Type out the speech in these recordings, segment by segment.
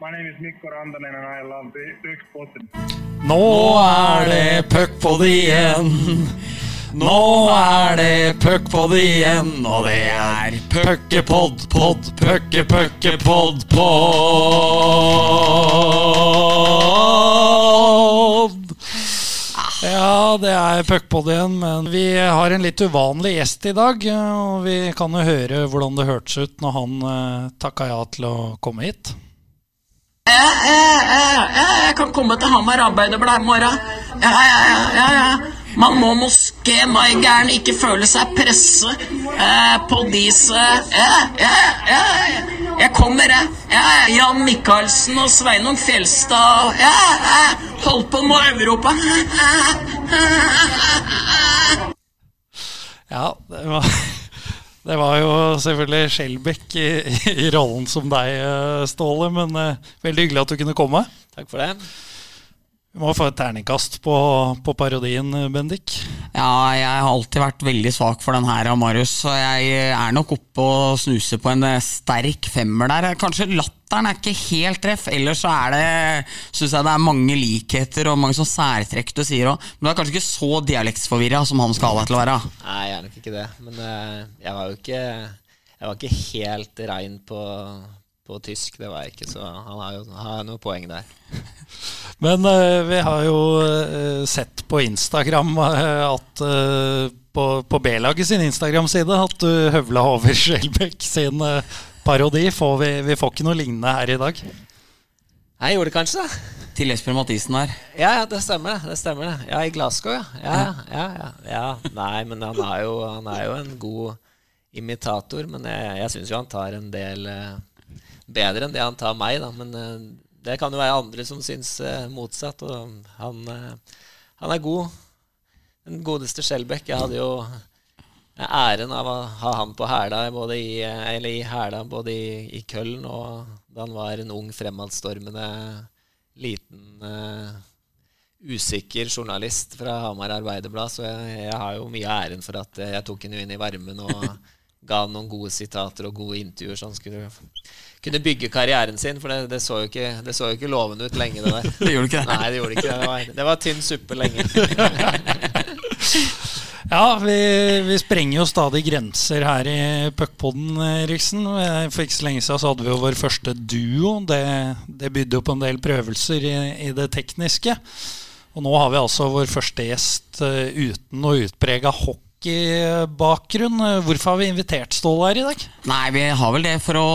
My name Mikko Randanen and I love Puckpodden. Nå er det puckpod igjen. Nå er det puckpod igjen, og det er puckepod, pod, pucke, pucke, pod. Ja, det er puckpod igjen, men vi har en litt uvanlig gjest i dag. Og vi kan jo høre hvordan det hørtes ut når han uh, takka ja til å komme hit. Ja, ja, ja, jeg kan komme til Hamar Arbeiderblad i morgen. Ja, ja, ja. Man må moské meg gæren ikke føle seg presse eh, på disse ja, ja, ja. Jeg kommer, jeg. Ja, Jan Michaelsen og Sveinung Fjelstad. Ja, ja. Holdt på med Europa. Ja, det var, det var jo selvfølgelig Skjelbæk i, i rollen som deg, eh, Ståle. Men eh, veldig hyggelig at du kunne komme. Takk for det. Vi må få et terningkast på, på parodien, Bendik. Ja, jeg har alltid vært veldig svak for den her av Marius, så jeg er nok oppe og snuser på en eh, sterk femmer der. Kanskje latteren er ikke helt treff, ellers så er det Syns jeg det er mange likheter og mange sånn særtrekk du sier òg. Men du er kanskje ikke så dialektsforvirra som han skal ha deg til å være. Nei, jeg er nok ikke det. Men eh, jeg var jo ikke Jeg var ikke helt rein på, på tysk, det var jeg ikke, så han har jo har noen poeng der. Men uh, vi har jo uh, sett på Instagram uh, at på, på B-laget sin Instagram-side at du høvla over Skjelbæk sin eh, parodi. Får vi, vi får ikke noe lignende her i dag. Jeg gjorde det kanskje, da. Til Espen Mathisen her. Ja, ja, det stemmer det. det stemmer det. Ja, i Glasgow, ja. Ja, ja, ja, ja. Nei, men han er jo, han er jo en god imitator. Men jeg, jeg syns jo han tar en del eh, bedre enn det han tar meg, da. Men eh, det kan jo være andre som syns eh, motsatt. Og han, eh, han er god. Den godeste Skjelbæk. Jeg hadde jo æren av å ha han på hæla både i, eller i hæla både i, i Køln og da han var en ung, fremadstormende liten uh, usikker journalist fra Hamar Arbeiderblad, så jeg, jeg har jo mye æren for at jeg tok henne inn i varmen og ga han noen gode sitater og gode intervjuer, så han skulle kunne bygge karrieren sin. For det, det, så, jo ikke, det så jo ikke lovende ut lenge, det der. Det gjorde ikke det. Nei, det gjorde ikke det. Det var, det var tynn suppe lenge. Ja, vi, vi sprenger jo stadig grenser her i puckpoden, Riksen. For ikke så lenge siden så hadde vi jo vår første duo. Det, det bydde jo på en del prøvelser i, i, det tekniske. Og nå har vi altså vår første gjest uh, uten noe utprega hockeybakgrunn. Hvorfor har vi invitert Ståle her i dag? Nei, vi har vel det for å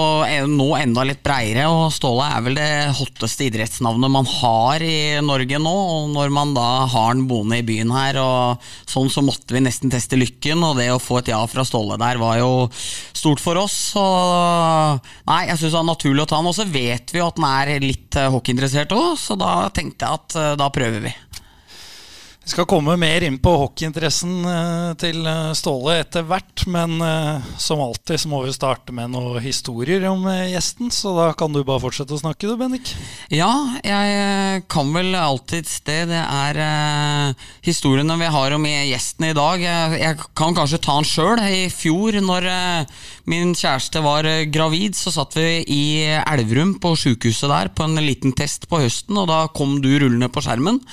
nå enda litt breiere, og Ståle er vel det hotteste idrettsnavnet man har i Norge nå. Og når man da har han boende i byen her, og sånn så måtte vi nesten teste lykken, og det å få et ja fra Ståle der var jo stort for oss. Og nei, jeg syns det er naturlig å ta han. Og så vet vi jo at han er litt eh, hockeyinteressert òg, så da tenkte jeg at eh, da prøver vi. Vi skal komme mer inn på hockeyinteressen eh, til eh, Ståle etter hvert, men eh, som alltid så må vi starte med noen historier om gjesten, så da kan du bare fortsette å snakke du, Bennik. Ja, jeg kan vel alltids det. Det er historiene vi har om gjesten i dag. Jeg, kan kanskje ta den sjøl. I fjor, når min kjæreste var gravid, så satt vi i Elverum på sjukehuset der på en liten test på høsten, og da kom du rullende på skjermen.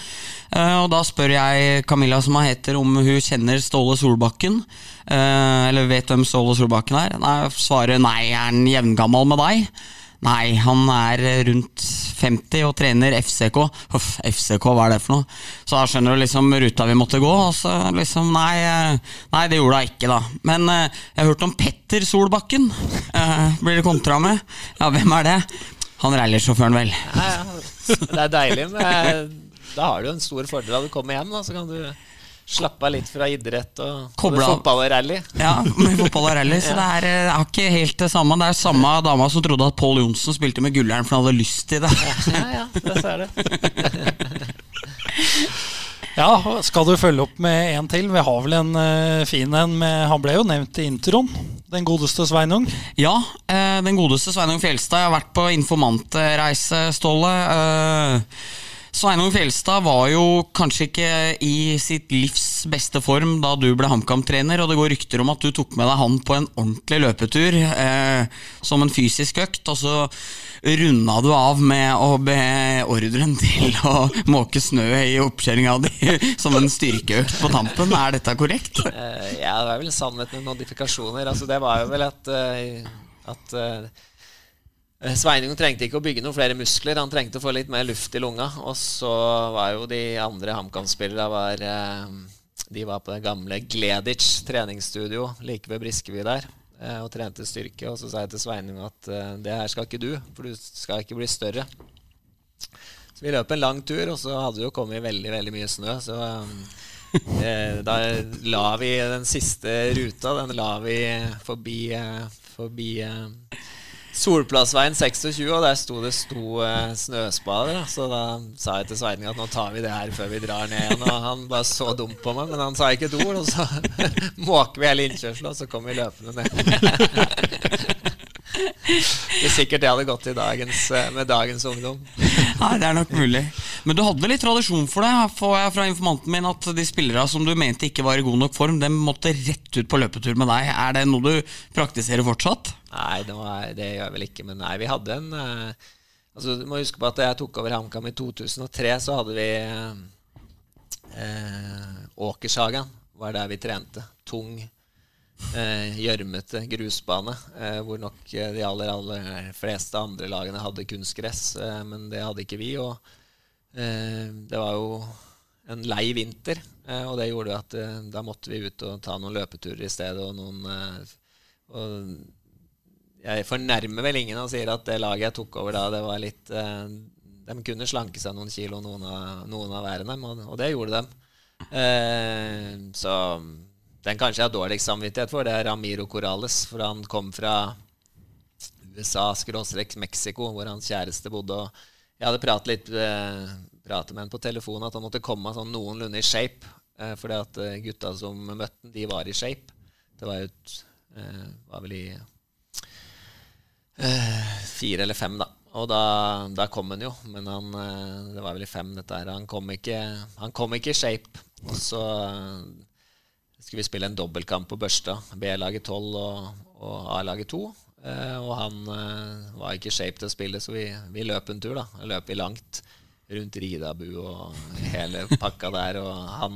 Uh, og da spør jeg Camilla, som han heter, om hun kjenner Ståle Solbakken. Uh, eller vet hvem Ståle Solbakken er. Nei, svarer nei, er han jevngammal med deg? Nei, han er rundt 50 og trener FCK. Uff, FCK, hva er det for noe? Så da skjønner du liksom ruta vi måtte gå. Og så liksom, nei, eh, nei det gjorde hun ikke, da. Men jeg har hørt om Petter Solbakken. blir det kontra med? Ja, hvem er det? Han rallysjåføren, vel. Ja, ja. Det er deilig med da har du en stor fordel av å komme hjem, da, så kan du slappe av litt fra idrett og Kobla. fotball og rally. Ja, med fotball og rally. Så det er, det er ikke helt det samme. Det er samme dama som trodde at Pål Johnsen spilte med Gullern for han hadde lyst til det. Ja, ja, det ser det. Ja, skal du følge opp med en til? Vi har vel en uh, fin en med Han ble jo nevnt i introen. Den godeste Sveinung. Ja, uh, den godeste Sveinung Fjelstad. Jeg har vært på informantreise, Ståle. Uh, Sveinung Fjelstad var jo kanskje ikke i sitt livs beste form da du ble HamKam-trener, og det går rykter om at du tok med deg han på en ordentlig løpetur. Eh, som en fysisk økt, og så runda du av med å be ordren til å måke snø i oppkjøringa di som en styrkeøkt på tampen. Er dette korrekt? Eh, ja, det er vel en sannhet med modifikasjoner. Altså, det var jo vel at, eh, at eh, Sveinung trengte ikke å bygge noen flere muskler, han trengte å få litt mer luft i lunga. Og så var jo de andre HamKam-spillerne De var på det gamle Gleditsch treningsstudio like ved Briskeby der og trente styrke. Og så sa jeg til Sveinung at det her skal ikke du, for du skal ikke bli større. Så vi løp en lang tur, og så hadde det jo kommet veldig, veldig mye snø. Så eh, da la vi den siste ruta, den la vi forbi, forbi eh, Solplassveien 26, og der sto det sto eh, snøspader. Så da sa jeg til Sveining at nå tar vi det her før vi drar ned igjen. Og han bare så dumt på meg, men han sa ikke et ord. Og så måker vi hele innkjørselen, og så kom vi løpende ned. det er sikkert det hadde gått dagens, eh, med dagens ungdom. Nei, det er nok mulig. Men du hadde litt tradisjon for det, får jeg fra informanten min, at de spillere som du mente ikke var i god nok form, de måtte rett ut på løpetur med deg. Er det noe du praktiserer fortsatt? Nei, var, det gjør jeg vel ikke. Men nei, vi hadde en uh, altså, Du må huske på at da jeg tok over HamKam i 2003, så hadde vi uh, Åkershagen var der vi trente. Tung, gjørmete grusbane, hvor nok de aller, aller fleste andre lagene hadde kunstgress, men det hadde ikke vi. og det var jo en lei vinter, og det gjorde at da måtte vi ut og ta noen løpeturer i stedet. Og noen og jeg fornærmer vel ingen og sier at det laget jeg tok over da, det var litt eh, De kunne slanke seg noen kilo, noen av, noen av hver dem, og, og, det gjorde de. Eh, så den kanskje jeg har dårligst samvittighet for, det er Ramiro Corales. For han kom fra USA, skråstrek Mexico, hvor hans kjæreste bodde. Og jeg hadde pratet litt eh, pratet med han på telefonen at han måtte komme sånn noenlunde i shape. for fordi at eh, gutta som møtte han, de var i shape. Det var jo eh, var vel i Eh, fire eller fem, da. Og da, da kom han jo, men han, eh, det var vel i fem, dette her. Han kom ikke, han kom ikke i shape. Og så eh, skulle vi spille en dobbeltkamp på Børstad. B-laget 12 og, og A-laget 2. og han var ikke i shape til å spille, så vi, vi løp en tur. da Løp i langt rundt Ridabu og hele pakka der. Og han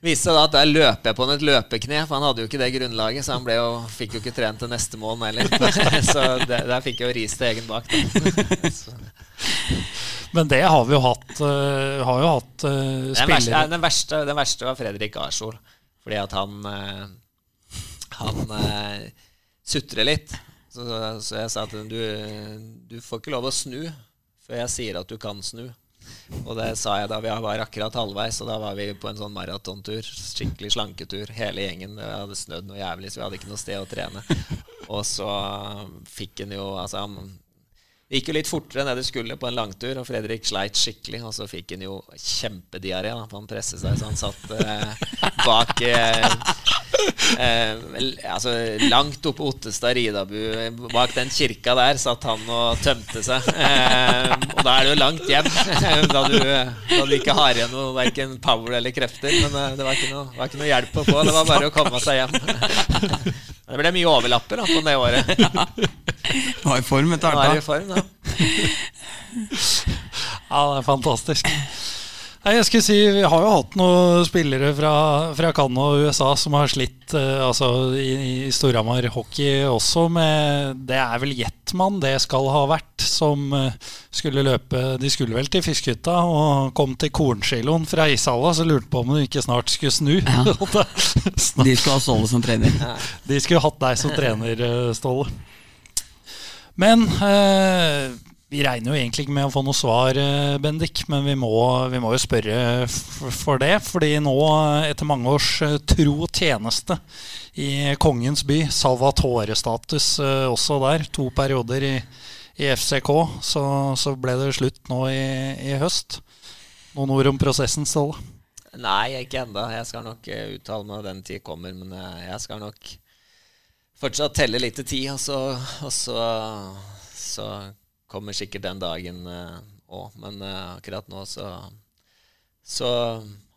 viste seg da at der løper jeg på et løpekne, for han hadde jo ikke det grunnlaget. Så han ble jo, fikk jo ikke trent til neste mål heller. så der, der fikk jeg jo ris til egen bak. Men det har vi jo hatt. Uh, har jo hatt uh, den verste, den, verste, den, verste, var Fredrik Arsol. Fordi at han uh, Han sutrer litt. Så, så, jeg sa at du, du får ikke lov å snu før jeg sier at du kan snu. Og det sa jeg da vi var akkurat halvveis, og da var vi på en sånn maratontur. Skikkelig slanketur, hele gjengen. Det hadde snødd noe jævlig, så vi hadde ikke noe sted å trene. Og så fikk han jo Altså, han gikk jo litt fortere enn det det skulle på en langtur, og Fredrik sleit skikkelig. Og så fikk han jo kjempediaré, han presset seg så han satt eh, bak eh, Eh, altså, langt oppe Ottestad Ridabu, bak den kirka der, satt han og tømte seg. Eh, og da er det jo langt hjem, da du, da du ikke har igjen noe verken power eller krefter. Men eh, det var ikke, noe, var ikke noe hjelp å få. Det var bare å komme seg hjem. Det ble mye overlapper da, på det året. Ja. Var i form etter hvert. Ja, det er fantastisk. Nei, jeg skulle si, Vi har jo hatt noen spillere fra, fra Canada og USA som har slitt uh, altså i, i Storhamar hockey også med Det er vel Jetman det skal ha vært, som uh, skulle løpe De skulle vel til fiskehytta og kom til kornsiloen fra ishalla, så lurte på om du ikke snart skulle snu. Ja. De skulle ha Ståle som trener. De skulle hatt deg som trener, eh, Ståle. Men uh, vi regner jo egentlig ikke med å få noe svar, eh, Bendik, men vi må, vi må jo spørre for det. Fordi nå, etter mange års eh, tro tjeneste i kongens by, Salvatore-status eh, også der, to perioder i, i FCK, så, så, ble det slutt nå i, i høst. Noen ord om prosessen, Ståle? Nei, ikke ennå. Jeg skal nok uttale meg når den tid kommer. Men jeg skal nok fortsatt telle litt til tid, og så, og så, så kommer sikkert den dagen òg. Uh, men uh, akkurat nå så, så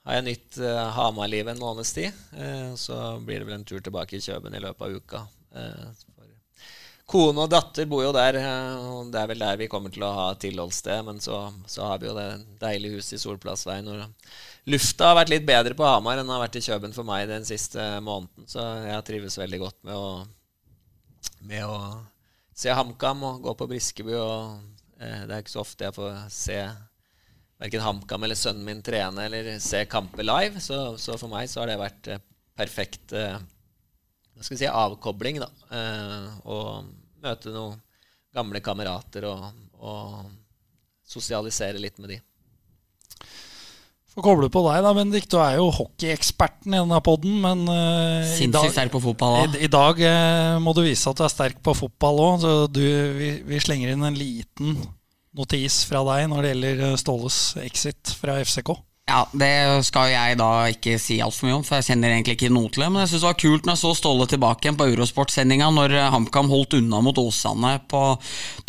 har jeg nytt uh, Hamar-livet en måneds tid. så blir det vel en tur tilbake i Kjøben i løpet av uka. kone og datter bor jo der, eh, og det er vel der vi kommer til å ha tilholdssted. Men så, så har vi jo det deilige huset i Solplassveien. Og lufta har vært litt bedre på Hamar enn den har vært i Kjøben for meg den siste måneden. Så jeg trives veldig godt med å, med å se HamKam og gå på Briskeby. Og eh, det er ikke så ofte jeg får se verken HamKam eller sønnen min trene eller se kamper live. Så, så, for meg så har det vært eh, perfekt eh, skal si, avkobling. da, eh, Og møte noen gamle kamerater og, og sosialisere litt med de. Får koble på deg, da, Bendik. Du er jo hockeyeksperten i denne poden, men uh, i, dag, sterk på fotball i, i dag uh, må du vise at du er sterk på fotball òg. Så du, vi, vi slenger inn en liten notis fra deg når det gjelder eh, Ståles exit fra FCK. Ja, Det skal jeg da ikke si altfor mye om, for jeg kjenner egentlig ikke noe til det. Men jeg synes det var kult når jeg så Ståle tilbake igjen på Eurosport-sendinga, når eh, HamKam holdt unna mot Åsane på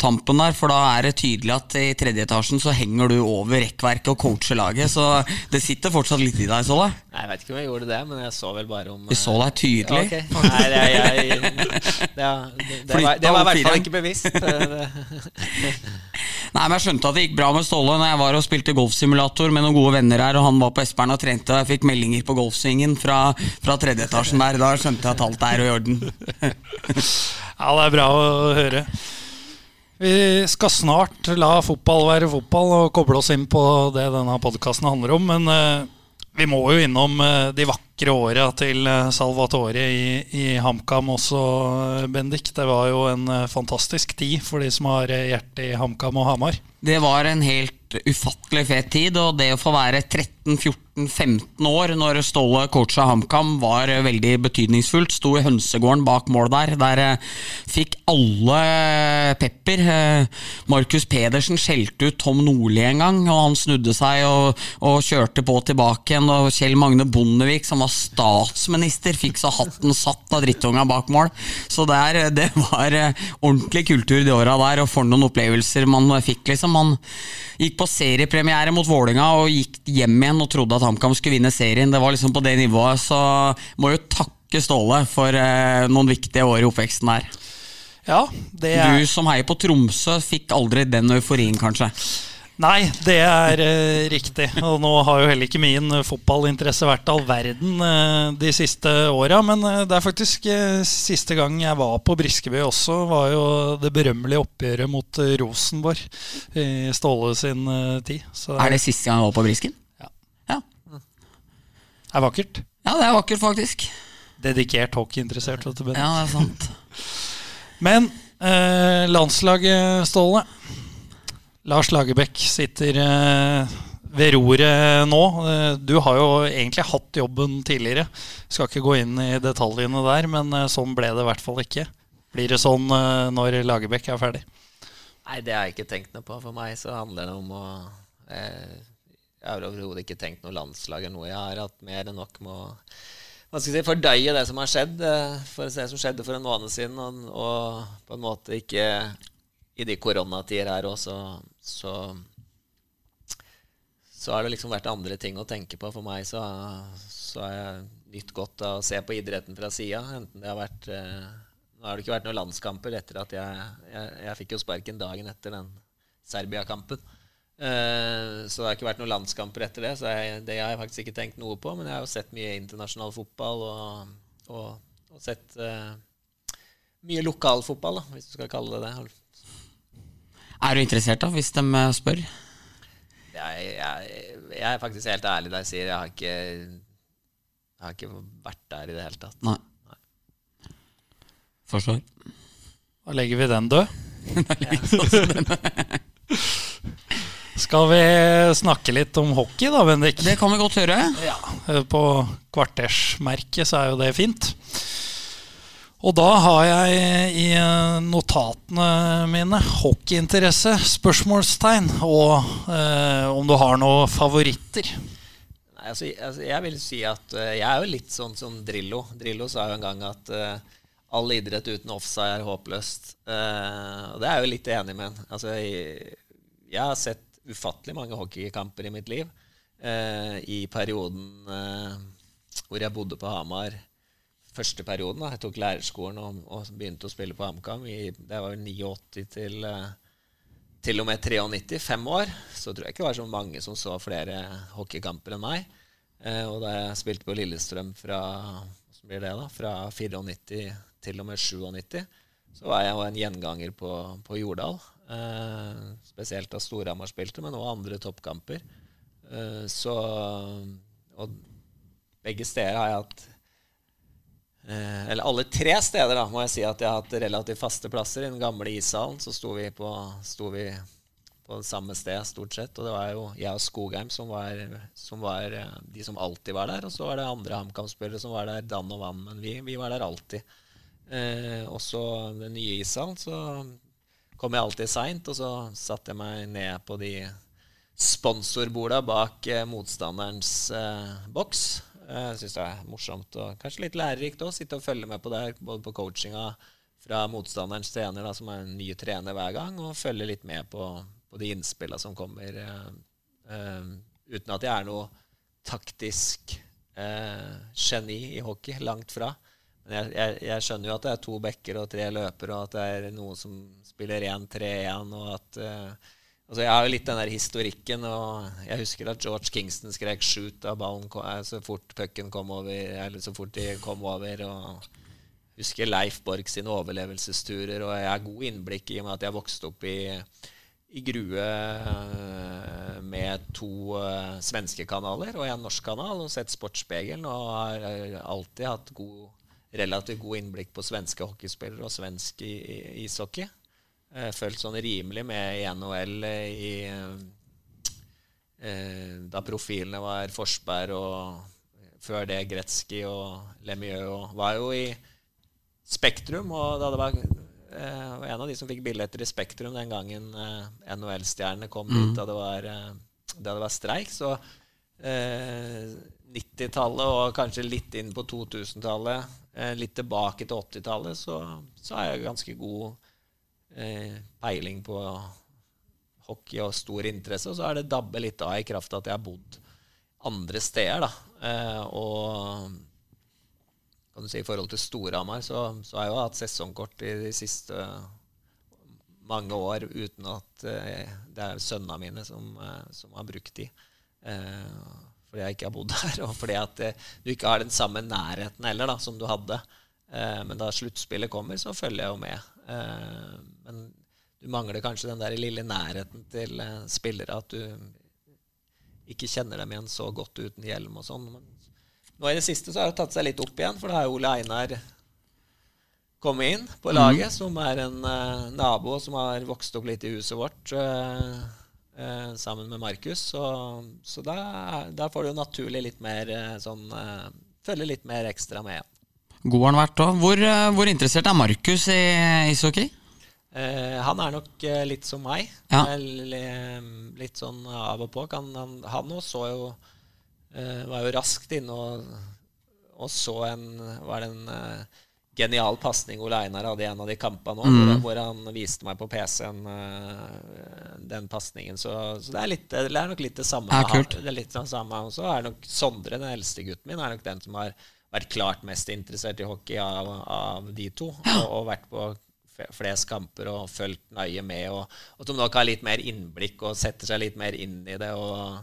tampen der. For da er det tydelig at i tredje etasjen så henger du over rekkverket og coacher laget. Så det sitter fortsatt litt i deg, Ståle. Jeg vet ikke om jeg gjorde det, men jeg så vel bare om Vi så deg tydelig. Ja, okay. Nei, det, jeg, det, det, det, var, det var i hvert fall ikke bevisst. Nei, men Jeg skjønte at det gikk bra med Ståle når jeg var og spilte golfsimulator med noen gode venner her, og han var på Espern og trente, og jeg fikk meldinger på golfsvingen fra, fra tredje etasjen der. Da skjønte jeg at alt er i orden. Ja, det er bra å høre. Vi skal snart la fotball være fotball og koble oss inn på det denne podkasten handler om. Men eh, vi må jo innom eh, de vakre åra til eh, Salvatore i, i HamKam også, eh, Bendik. Det var jo en fantastisk tid for de som har hjerte i HamKam og Hamar. Det var en helt ufattelig fet tid, og det å få være 13-14-15 år når Ståle coacha HamKam, var eh, veldig betydningsfullt. Sto i hønsegården bak mål der. Der eh, fikk alle pepper. Eh, Markus Pedersen skjelte ut Tom Nordli en gang, og han snudde seg og, og kjørte på tilbake igjen. Og Kjell Magne Bondevik, som var statsminister, fikk så hatten satt av drittunga bak mål. Så det, er, det var eh, ordentlig kultur de åra der, og for noen opplevelser man fikk, liksom. Man gikk på seriepremiere mot Vålinga og gikk hjem igjen og trodde at HamKam skulle vinne serien. Det var liksom på det nivået, så må jo takke Ståle for eh, noen viktige år i oppveksten der. Ja, det er Du som heier på Tromsø, fikk aldri den euforien, kanskje. Nei, det er eh, riktig. Og nå har jo heller ikke min eh, fotballinteresse vært all verden eh, de siste åra. Men eh, det er faktisk eh, siste gang jeg var på Briskeby også, var jo det berømmelige oppgjøret mot eh, Rosenborg i Ståle sin tid. Så Er det siste gang jeg var på Brisken? Ja. Ja, er vakkert. ja det er vakkert, faktisk. Dedikert hockeyinteressert, vet du. Ja, det er sant. Men landslaget, Ståle. Lars Lagerbäck sitter eh, ved roret nå. Eh, du har jo egentlig hatt jobben tidligere. Skal ikke gå inn i detaljene der, men eh, sånn ble det i hvert fall ikke. Blir det sånn eh, når Lagerbäck er ferdig? Nei, det har jeg ikke tenkt noe på. For meg så handler det om å eh, Jeg har overhodet ikke tenkt noe landslag eller noe. Jeg har hatt mer enn nok med å hva skal jeg si, fordøye det som har skjedd. eh, For det som skjedde for en måned siden, og, og på en måte ikke I de koronatider her òg, så, så så har det liksom vært andre ting å tenke på. For meg så, så har jeg nytt godt av å se på idretten fra sida. Enten det har vært eh, Nå har det ikke vært noen landskamper etter at jeg, jeg, jeg fikk jo sparken dagen etter den Serbia-kampen. Eh, så det har ikke vært noen landskamper etter det, så jeg, det har jeg faktisk ikke tenkt noe på. Men jeg har jo sett mye internasjonal fotball og, og, og sett eh, mye lokalfotball, hvis du skal kalle det det. Er du interessert, da, hvis de eh, spør? Jeg, jeg, jeg er faktisk helt ærlig da jeg sier jeg har ikke Jeg har ikke vært der i det hele tatt. Nei. Forstår. Da legger vi den død. Skal vi snakke litt om hockey da, Bendik? Det kan vi godt høre. Ja, på kvartersmerket så er jo det fint. Og da har jeg i eh, notatene mine hockeyinteresse, spørsmålstegn, og eh, om du har noen favoritter. Altså, altså, jeg vil si at eh, jeg er jo litt sånn som Drillo. Drillo sa jo en gang at eh, all idrett uten offside er håpløst. Eh, og det er jeg jo litt enig med ham. Altså, jeg, jeg har sett ufattelig mange hockeykamper i mitt liv. Eh, I perioden hvor jeg bodde på Hamar første perioden. da Jeg tok lærerskolen og, og begynte å spille på HamKam. Det var jo 89 til eh, til og med 93, fem år, så tror jeg ikke det var så mange som så flere hockeykamper enn meg. Eh, og da jeg spilte på Lillestrøm fra, hvordan blir det da, fra 94 til og med 97, så var jeg jo en gjenganger på, på Jordal. Eh, spesielt da Storhamar spilte, men også andre toppkamper. Eh, så Og begge steder har jeg hatt Eh, eller alle tre steder da, må jeg si at jeg har hatt relativt faste plasser. I den gamle ishallen så sto vi på, sto vi på det samme sted stort sett. Og det var jo jeg og Skogheim som var, som var eh, de som alltid var der. Og så var det andre HamKam-spillere som var der dann og vann, men vi, vi var der alltid. Eh, også den nye ishallen så kom jeg alltid seint, og så satte jeg meg ned på de sponsorborda bak eh, motstanderens eh, boks. Eh, Jeg syns det er morsomt og kanskje litt lærerikt å sitte og følge med på det, både på coachinga fra motstanderens trener, da, som er en ny trener hver gang, og følge litt med på, på de innspillene som kommer, eh, eh, uten at jeg er noe taktisk eh, geni i hockey. Langt fra. Men jeg, jeg, jeg skjønner jo at det er to bekker og tre løpere, og at det er noen som spiller 1-3-1, og at eh, Altså Jeg har jo litt den der historikken, og jeg husker at George Kingston skrek 'shoot' da ballen eh, så fort pucken kom over, eller så fort de kom over. og husker Leif Borg sine overlevelsesturer, og jeg har god innblikk i og med at jeg vokste opp i, i Grue eh, med to uh, svenske kanaler og en norsk kanal, og sett Sportsspegelen, og har eh, alltid hatt god, relativt god innblikk på svenske hockeyspillere og svensk ishockey. Eh, Fulgt sånn rimelig med i NHL i eh, Da profilene var Forsberg og før det Gretzky og Lemieux og Var jo i Spektrum, og da det var eh, en av de som fikk billetter i Spektrum den gangen eh, NHL-stjernene kom dit da det var, eh, da det var streik. Så eh, 90-tallet og kanskje litt inn på 2000-tallet, eh, litt tilbake til 80-tallet, så, så er jeg ganske god eh, peiling på hockey og stor interesse. Og så er det dabbe litt av i kraft av at jeg har bodd andre steder, da. Eh, og kan du si i forhold til Storhamar, så, så har jeg jo hatt sesongkort i de siste mange år uten at eh, det er sønnene mine som, eh, som har brukt de. Eh, fordi jeg ikke har bodd der, og fordi at eh, du ikke har den samme nærheten heller da, som du hadde. Men da sluttspillet kommer, så følger jeg jo med. Eh, men du mangler kanskje den der lille nærheten til eh, spillere, at du ikke kjenner dem igjen så godt uten hjelm og sånn. Nå i det siste så har det tatt seg litt opp igjen, for da har Ole Einar kommet inn på laget, som er en uh, nabo som har vokst opp litt i huset vårt uh, uh, sammen med Markus. Så, så da, da får du naturlig litt mer sånn Følge litt mer ekstra med. God har han vært òg. Hvor, eh, hvor interessert er Markus i ishockey? Eh, han er nok eh, litt som meg. Ja. Eh, litt sånn av og på. Han, han, han også jo Var jo raskt inne og, og så en Var det en genial pasning Ole Einar hadde i en av de kampene òg, Mm. hvor, han viste meg på PC-en den pasningen. Så, så det, er litt, det er nok litt det samme. Ja, kult. Det er litt det samme. Og så er nok Sondre, den eldste gutten min, er nok den som har vært klart mest interessert i hockey av, av de to. Og, og vært på flest kamper og fulgt nøye med. Og, og som nok har litt mer innblikk og setter seg litt mer inn i det. Og,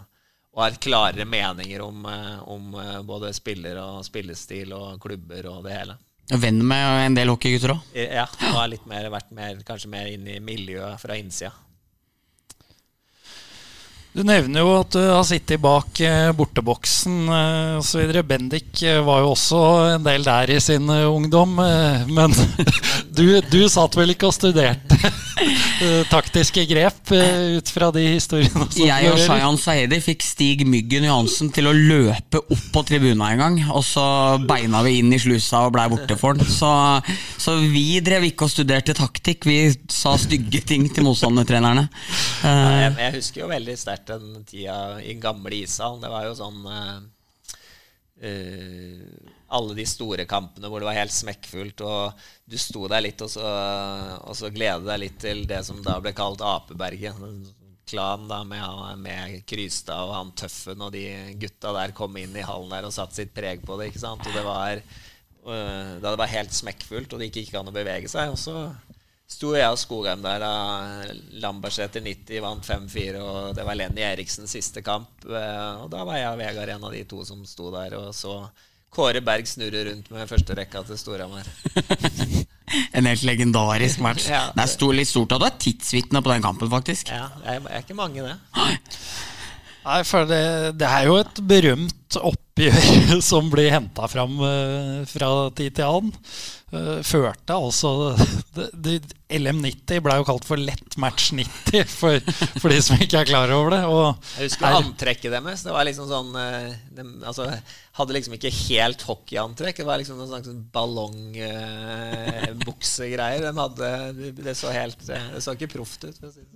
og har klarere meninger om, eh, om eh, både spiller og spillestil og klubber og det hele. Venn med en del hockeygutter òg. Ja, og har litt mer, vært mer, kanskje mer inn i miljøet fra innsida. Du nevner jo at du har sittet bak eh, borteboksen eh, osv. Bendik eh, var jo også en del der i sin ungdom. Men du, du satt vel ikke og studerte taktiske grep ut fra de historiene? som Jeg og? Shayan Saedi fikk Stig Myggen Johansen til å løpe opp på tribuna en gang. Og så beina vi inn i slusa og blei borte for den. Så, så vi drev ikke og studerte taktikk, vi sa stygge ting til motstandertrenerne. Ja, Eh, jeg, jeg husker jo veldig sterkt den tida i gamle ishallen. Det var jo sånn Uh, Alle de store kampene hvor det var helt smekkfullt, og du sto der litt, og så, og så gledet deg litt til det som da ble kalt Apeberget. Klan da med, med Krystad og han Tøffen og de gutta der kom inn i hallen der og satte sitt preg på det. ikke sant? Og det var uh, da det var helt smekkfullt, og det ikke an å bevege seg. Og så sto jeg og Skogheim der da Lambertseter 90 vant 5-4, og det var Lenny Eriksens siste kamp. eh, Og da var jeg og Vegard en av de to som sto der og så Kåre Berg snurre rundt med første rekka til Storhamar. En helt legendarisk match. Ja. Det er stor, litt stort, og du er tidsvitne på den kampen, faktisk. Ja, jeg er ikke mange, det. Nei, for det, det er jo et berømt oppgjør som blir henta fram eh, fra tid til annen. Eh, førte altså det, det, LM90 ble jo kalt for lett match 90, for, for de som ikke er klar over det. Og Jeg husker her- antrekket deres. Det var liksom sånn eh, de, altså, Hadde liksom ikke helt hockeyantrekk. Det var liksom noen sånn ballongbuksegreier. de hadde det, det så helt Det så ikke proft ut. For å si det.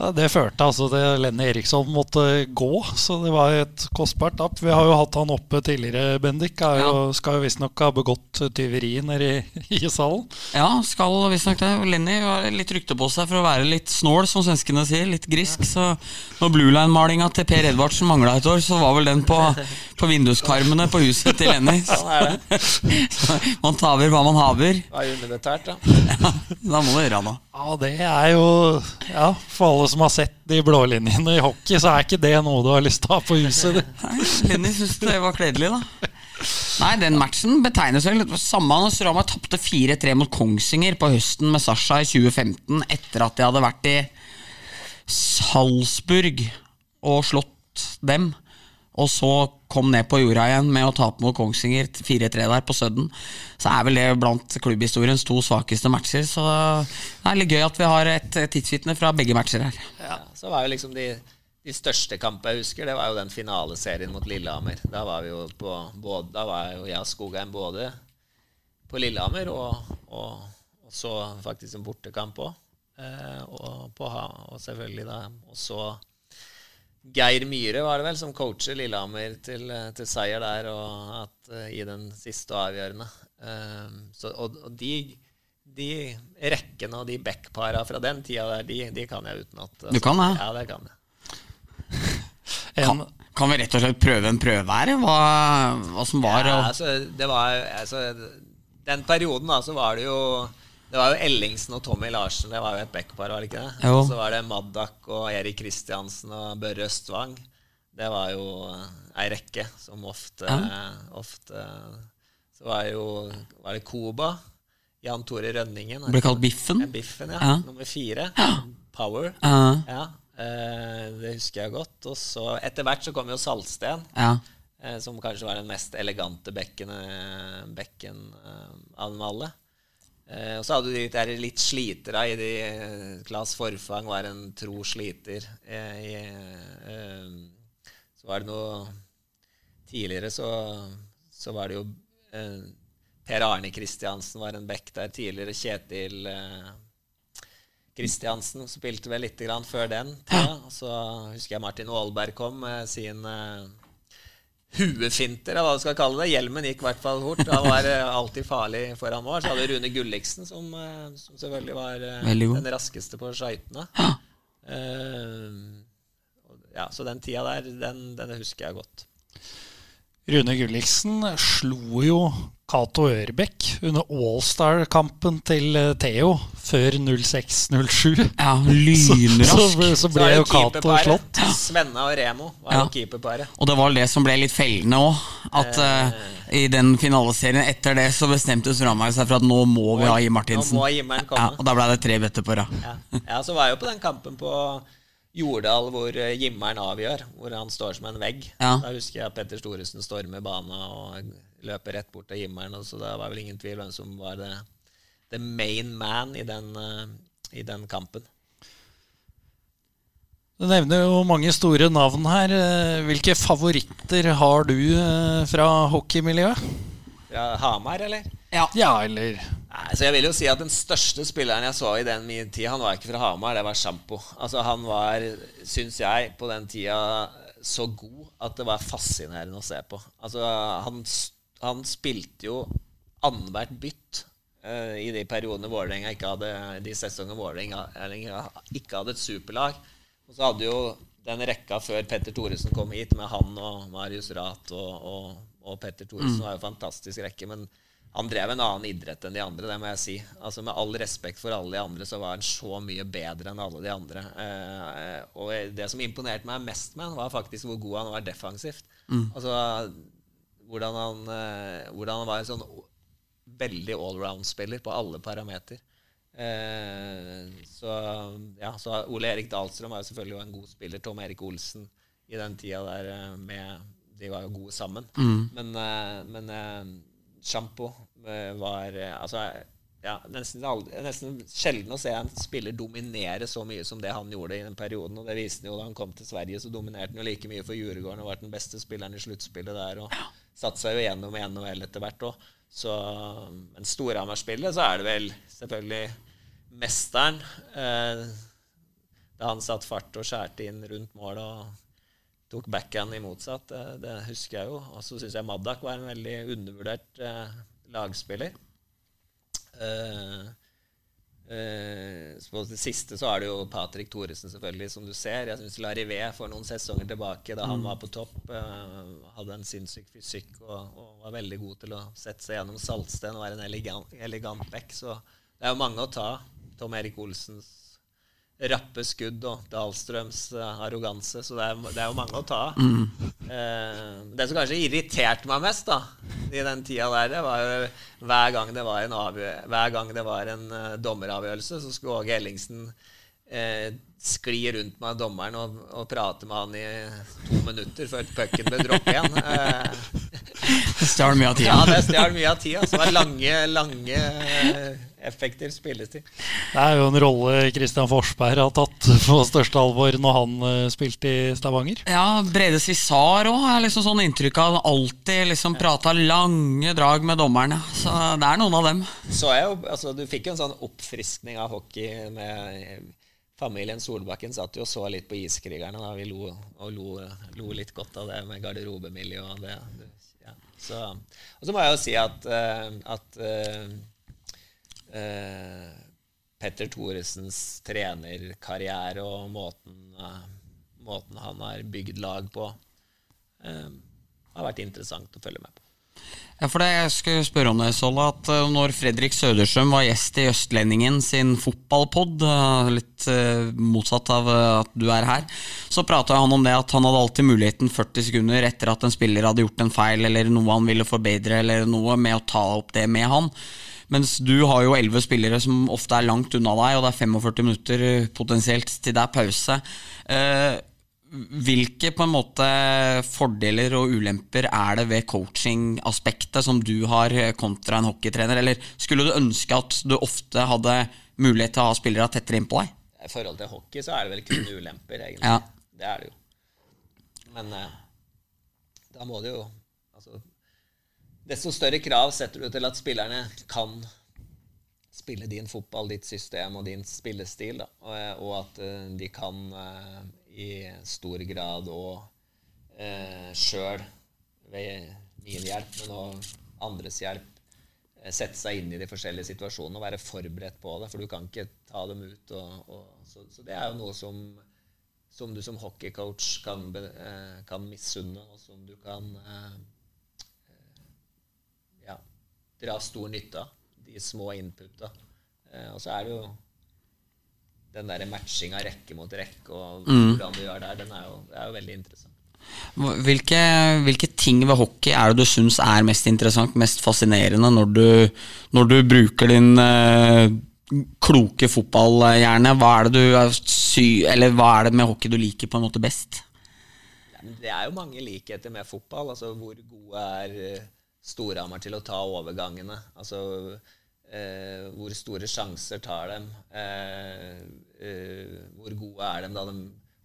Ja, det førte altså til Lenny Eriksson måtte gå, så det var et kostbart tap. Vi har jo hatt han oppe tidligere, Bendik. Er jo, Skal jo visstnok ha begått tyveri nede i, i salen. Ja, skal visstnok det. Lenny har litt rykte på seg for å være litt snål, som svenskene sier. Litt grisk. Så når Blue Line-malinga til Per Edvardsen mangla et år, så var vel den på, på vinduskarmene på huset til Lenny. Er det. Så man taver hva man haver. Var underbetalt, da. Ja, da må du gjøre noe. Ja, det er jo Ja, for alle som har sett de blålinjene i hockey, så er ikke det noe du har lyst til å ha på huset. Lenny syns det var kledelig, da. Nei, den matchen betegnes vel Samme når Storhamar tapte 4-3 mot Kongsvinger på høsten med Sasha i 2015, etter at de hadde vært i Salzburg og slått dem. Og så kom ned på jorda igjen med å tape mot Kongsvinger 4-3 der på Sudden. Så er vel det blant klubbhistoriens to svakeste matcher. Så det er litt gøy at vi har et tidsvitne fra begge matcher her. Ja, så var jo liksom de, de største kampene jeg husker, det var jo den finaleserien mot Lillehammer. Da var vi jo på både, Da var jo jeg og Skogheim både på Lillehammer og, og, og så faktisk en bortekamp òg. Eh, og, og selvfølgelig da Og så Geir Myhre var det vel som coacher Lillehammer til, eh, til seier der og at, eh, i den siste og avgjørende. Um, så, og, og de, de rekkene og de backpara fra den tida der, de, de kan jeg utenat. altså. Du kan det? Ja, det kan jeg. Kan, kan vi rett og slett prøve en prøve her? Hva, hva som var Ja, altså, det var altså, Den perioden da, så var det jo Det var jo Ellingsen og Tommy Larsen. Det var jo et backpar, var det ikke det? Jo. Og så var det Maddak og Erik Kristiansen og Børre Østvang. Det var jo ei rekke som ofte, ofte Så var jo Var det Koba? Jan Tore Rønningen. ble kalt Biffen? Biffen, ja. Ja. Nummer fire. Power. Ja, Ja, eh, det husker jeg godt. Og så etter hvert så kom jo Saltsten. ja. Eh, som kanskje var den mest elegante bekken, bekken eh, av dem alle. Eh, og så hadde du de der litt slitere i de eh, Claes Forfang var en tro sliter. Eh, eh, så var det noe Tidligere så, så var det jo eh, Per Arne Kristiansen var en bekk der. Tidligere Kjetil eh, Kristiansen spilte vel litt grann før den Ja. Så husker jeg Martin Aalberg kom med sin eh, huefinter, eller hva du skal kalle det. Hjelmen gikk i hvert fall fort. Han var eh, alltid farlig foran mål. Så hadde vi Rune Gulliksen, som, eh, som selvfølgelig var eh, den raskeste på skøytene. Eh, ja, så den tida der, den, den husker jeg godt. Rune Gulliksen slo jo Cato Ørbekk under Allstar-kampen til eh, Theo før 06-07. ja lynrask. så, så Så ble jo Cato slått. Svenna og Remo var Ja. jo keeperparet. Og det var det som ble litt fellende òg. At eh, i den finaleserien etter det så bestemte Storhamar seg for at nå må vi ha Jim Martinsen. Nå må Jimmeren komme. Ja, og da ble det tre bøtter på rad. Ja. ja, så var jeg jo på den kampen på Jordal hvor Jimmeren avgjør, hvor han står som en vegg. Ja. Da husker jeg Petter Storesen stormer bana og løper rett bort til himmelen. og så det var vel ingen tvil hvem som var det, the main man i den, eh, i den kampen. Du nevner jo mange store navn her. Eh, Hvilke favoritter har du eh, fra hockeymiljøet? Fra Hamar, eller? Ja. Ja, eller Nei, så jeg vil jo si at Den største spilleren jeg så i den min tid, han var ikke fra Hamar, det var Sjampo. Altså, han var, syns jeg, på den tida så god at det var fascinerende å se på. Altså, han, han spilte jo annethvert bytt uh, i de periodene Vålerenga ikke hadde De sesongene Vålerenga ikke hadde et superlag. Og så hadde jo den rekka før Petter Thoresen kom hit, med han og Marius Rath og, og, og Petter Thoresen, var jo en fantastisk rekke. Men han drev en annen idrett enn de andre, det må jeg si. Altså Med all respekt for alle de andre, så var han så mye bedre enn alle de andre. Eh, og det som imponerte meg mest med han, var faktisk hvor god han var defensivt. Mm. Altså hvordan han, eh, hvordan han var en sånn veldig allround-spiller på alle parameter. Eh, så ja, så Ole Erik Dahlstrøm var jo selvfølgelig en god spiller. Tom Erik Olsen i den tida der eh, med De var jo gode sammen. Mm. Men, eh, men Sjampo var Altså, ja, nesten, nesten, sjelden å se en spiller dominere så mye som det han gjorde i den perioden. Og det viste han jo da han kom til Sverige, så dominerte han jo like mye for Djurgården og var den beste spilleren i sluttspillet der. Og satte seg jo gjennom NHL etter hvert òg. Så Men Storhamar-spillet, så er det vel selvfølgelig mesteren. Eh, da han satt fart og skjærte inn rundt målet og tok backhand i motsatt. Det, det husker jeg jo. Og så syns jeg Maddak var en veldig undervurdert eh, lagspiller. Eh, eh, på det siste så er det jo Patrick Thoresen, selvfølgelig, som du ser. Jeg syns Larivé for noen sesonger tilbake, da han mm. var på topp, eh, hadde en sinnssyk fysikk og, og, var veldig god til å sette seg gjennom saltsten og være en elegant, elegant back. Så det er jo mange å ta. Tom Erik Olsens rappe skudd og Dahlstrøms uh, arroganse. Så det er, det er, jo mange å ta av. Mm. Eh, det som kanskje irriterte meg mest da, i den tida der, det var jo hver gang det var en, hver gang det var en uh, dommeravgjørelse, så skulle Åge Ellingsen skli rundt med dommeren og, og, prate med han i to minutter før pucken ble droppet igjen. det stjal mye av tida. Ja, det stjal mye av tida. Så det var lange, lange effektiv spilletid. Det er jo en rolle Christian Forsberg har tatt på største alvor når han uh, spilte i Stavanger. Ja, Brede Cissar òg har liksom sånn inntrykk av alltid liksom prata lange drag med dommerne. Så det er noen av dem. Så jeg, altså, du fikk jo en sånn oppfriskning av hockey med Familien Solbakken satt jo og så litt på Iskrigerne. Da. Vi lo, og lo, lo litt godt av det med garderobemiljø og det. Ja. Så, og så må jeg jo si at, uh, at uh, uh, Petter Thoresens trenerkarriere og måten, uh, måten, han har bygd lag på, har vært interessant å følge med på. Ja, for det Jeg skulle spørre om det, Solle, at uh, når Fredrik Søderstrøm var gjest i Østlendingen sin fotballpod, litt motsatt av at du er her, så prata han om det at han hadde alltid muligheten 40 sekunder etter at en spiller hadde gjort en feil eller noe han ville forbedre, eller noe, med å ta opp det med han. Mens du har jo elleve spillere som ofte er langt unna deg, og det er 45 minutter eh, potensielt til det er pause. Eh, hvilke på en måte fordeler og ulemper er det ved coaching-aspektet som du har eh, kontra en hockeytrener? Eller skulle du ønske at du ofte hadde mulighet til å ha spillere tettere innpå deg? I forhold til hockey så er det vel kun ulemper, egentlig. Ja. Det er det jo. Men eh, da må det jo altså, Desto større krav setter du til at spillerne kan spille din fotball, ditt system og din spillestil. Da. Og, og at uh, de kan i stor grad og eh, sjøl, ved min hjelp, men òg andres hjelp, uh, sette seg inn i de forskjellige situasjonene og være forberedt på det. For du kan ikke ta dem ut. Og, og, så, så, det er jo noe som, som du som hockeycoach kan, kan misunne, og som du kan dra stor nytte av. De små inputa. Eh, og så er det jo den der matchinga rekke mot rekke og mm. hvordan du gjør der, den er jo, er jo veldig interessant. Hvilke, hvilke, ting ved hockey er det du syns er mest interessant, mest fascinerende, når du, når du bruker din uh, kloke fotballhjerne? Hva er det du sy Eller hva er det med hockey du liker på en måte best? Det er jo mange likheter med fotball. Altså hvor gode er uh, Storhamar til å ta overgangene. Altså eh, hvor store sjanser tar dem? Eh, eh, hvor gode er de da de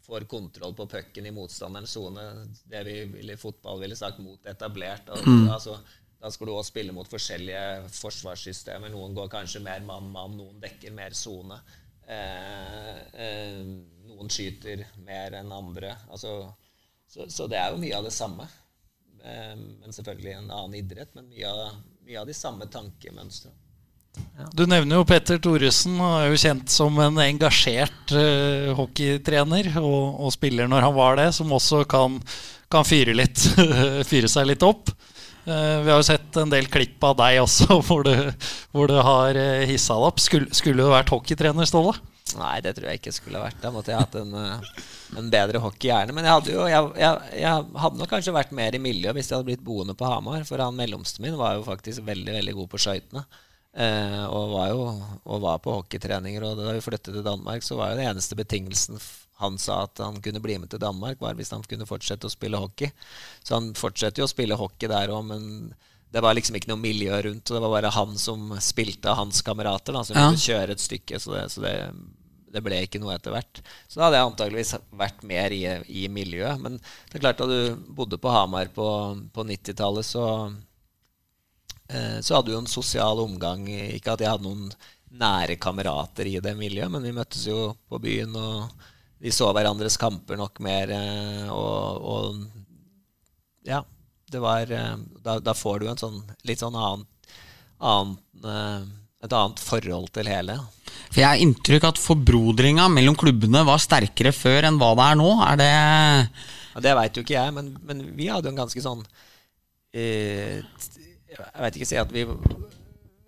får kontroll på pucken i motstanderens sone? Det vi i fotball ville sagt mot etablert. Mm. Altså, da skal du òg spille mot forskjellige forsvarssystemer. Noen går kanskje mer mann-mann, noen dekker mer sone. Eh, eh, noen skyter mer enn andre. Altså, så, så det er jo mye av det samme. Eh, men selvfølgelig en annen idrett. Men mye av, mye av de samme tankemønstrene. Ja. Du nevner jo Petter Thoresen, Han er jo kjent som en engasjert uh, hockeytrener og, og, spiller når han var det, som også kan, kan fyre, litt, fyre seg litt opp. Uh, vi har jo sett en del klipp av deg også hvor du, hvor du har uh, hissa deg opp. Skulle, skulle du vært hockeytrener, Ståle? Nei, det tror jeg ikke skulle vært. Da måtte jeg hatt en, eh, en bedre hockeyhjerne. Men jeg hadde jo jeg, jeg, jeg hadde nok kanskje vært mer i miljøet hvis jeg hadde blitt boende på Hamar. For han mellomste min var jo faktisk veldig veldig god på skøytene. Eh, og var jo og var på hockeytreninger. Og da vi flyttet til Danmark, så var jo det eneste betingelsen han sa at han kunne bli med til Danmark, var hvis han kunne fortsette å spille hockey. Så han fortsetter jo å spille hockey der òg, men det var liksom ikke noe miljø rundt. Og det var bare han som spilte av hans kamerater, da, som Ja. kunne kjøre et stykke. Så det, så det, det ble ikke noe etter hvert. Så da hadde jeg antageligvis vært mer i, i miljøet. Men det er klart, da du bodde på Hamar på, på 90-tallet, så så hadde vi jo en sosial omgang. Ikke at jeg hadde noen nære kamerater i det miljøet, men vi møttes jo på byen, og vi så hverandres kamper nok mer. eh, Og, og ja, det var eh, da, da får du en sånn litt sånn annen, annen eh, et annet forhold til hele. For Jeg har inntrykk at forbrodringa mellom klubbene var sterkere før enn hva det er nå. Er det Ja, det veit jo ikke jeg, men, men vi hadde jo en ganske sånn eh, Jeg veit ikke si at vi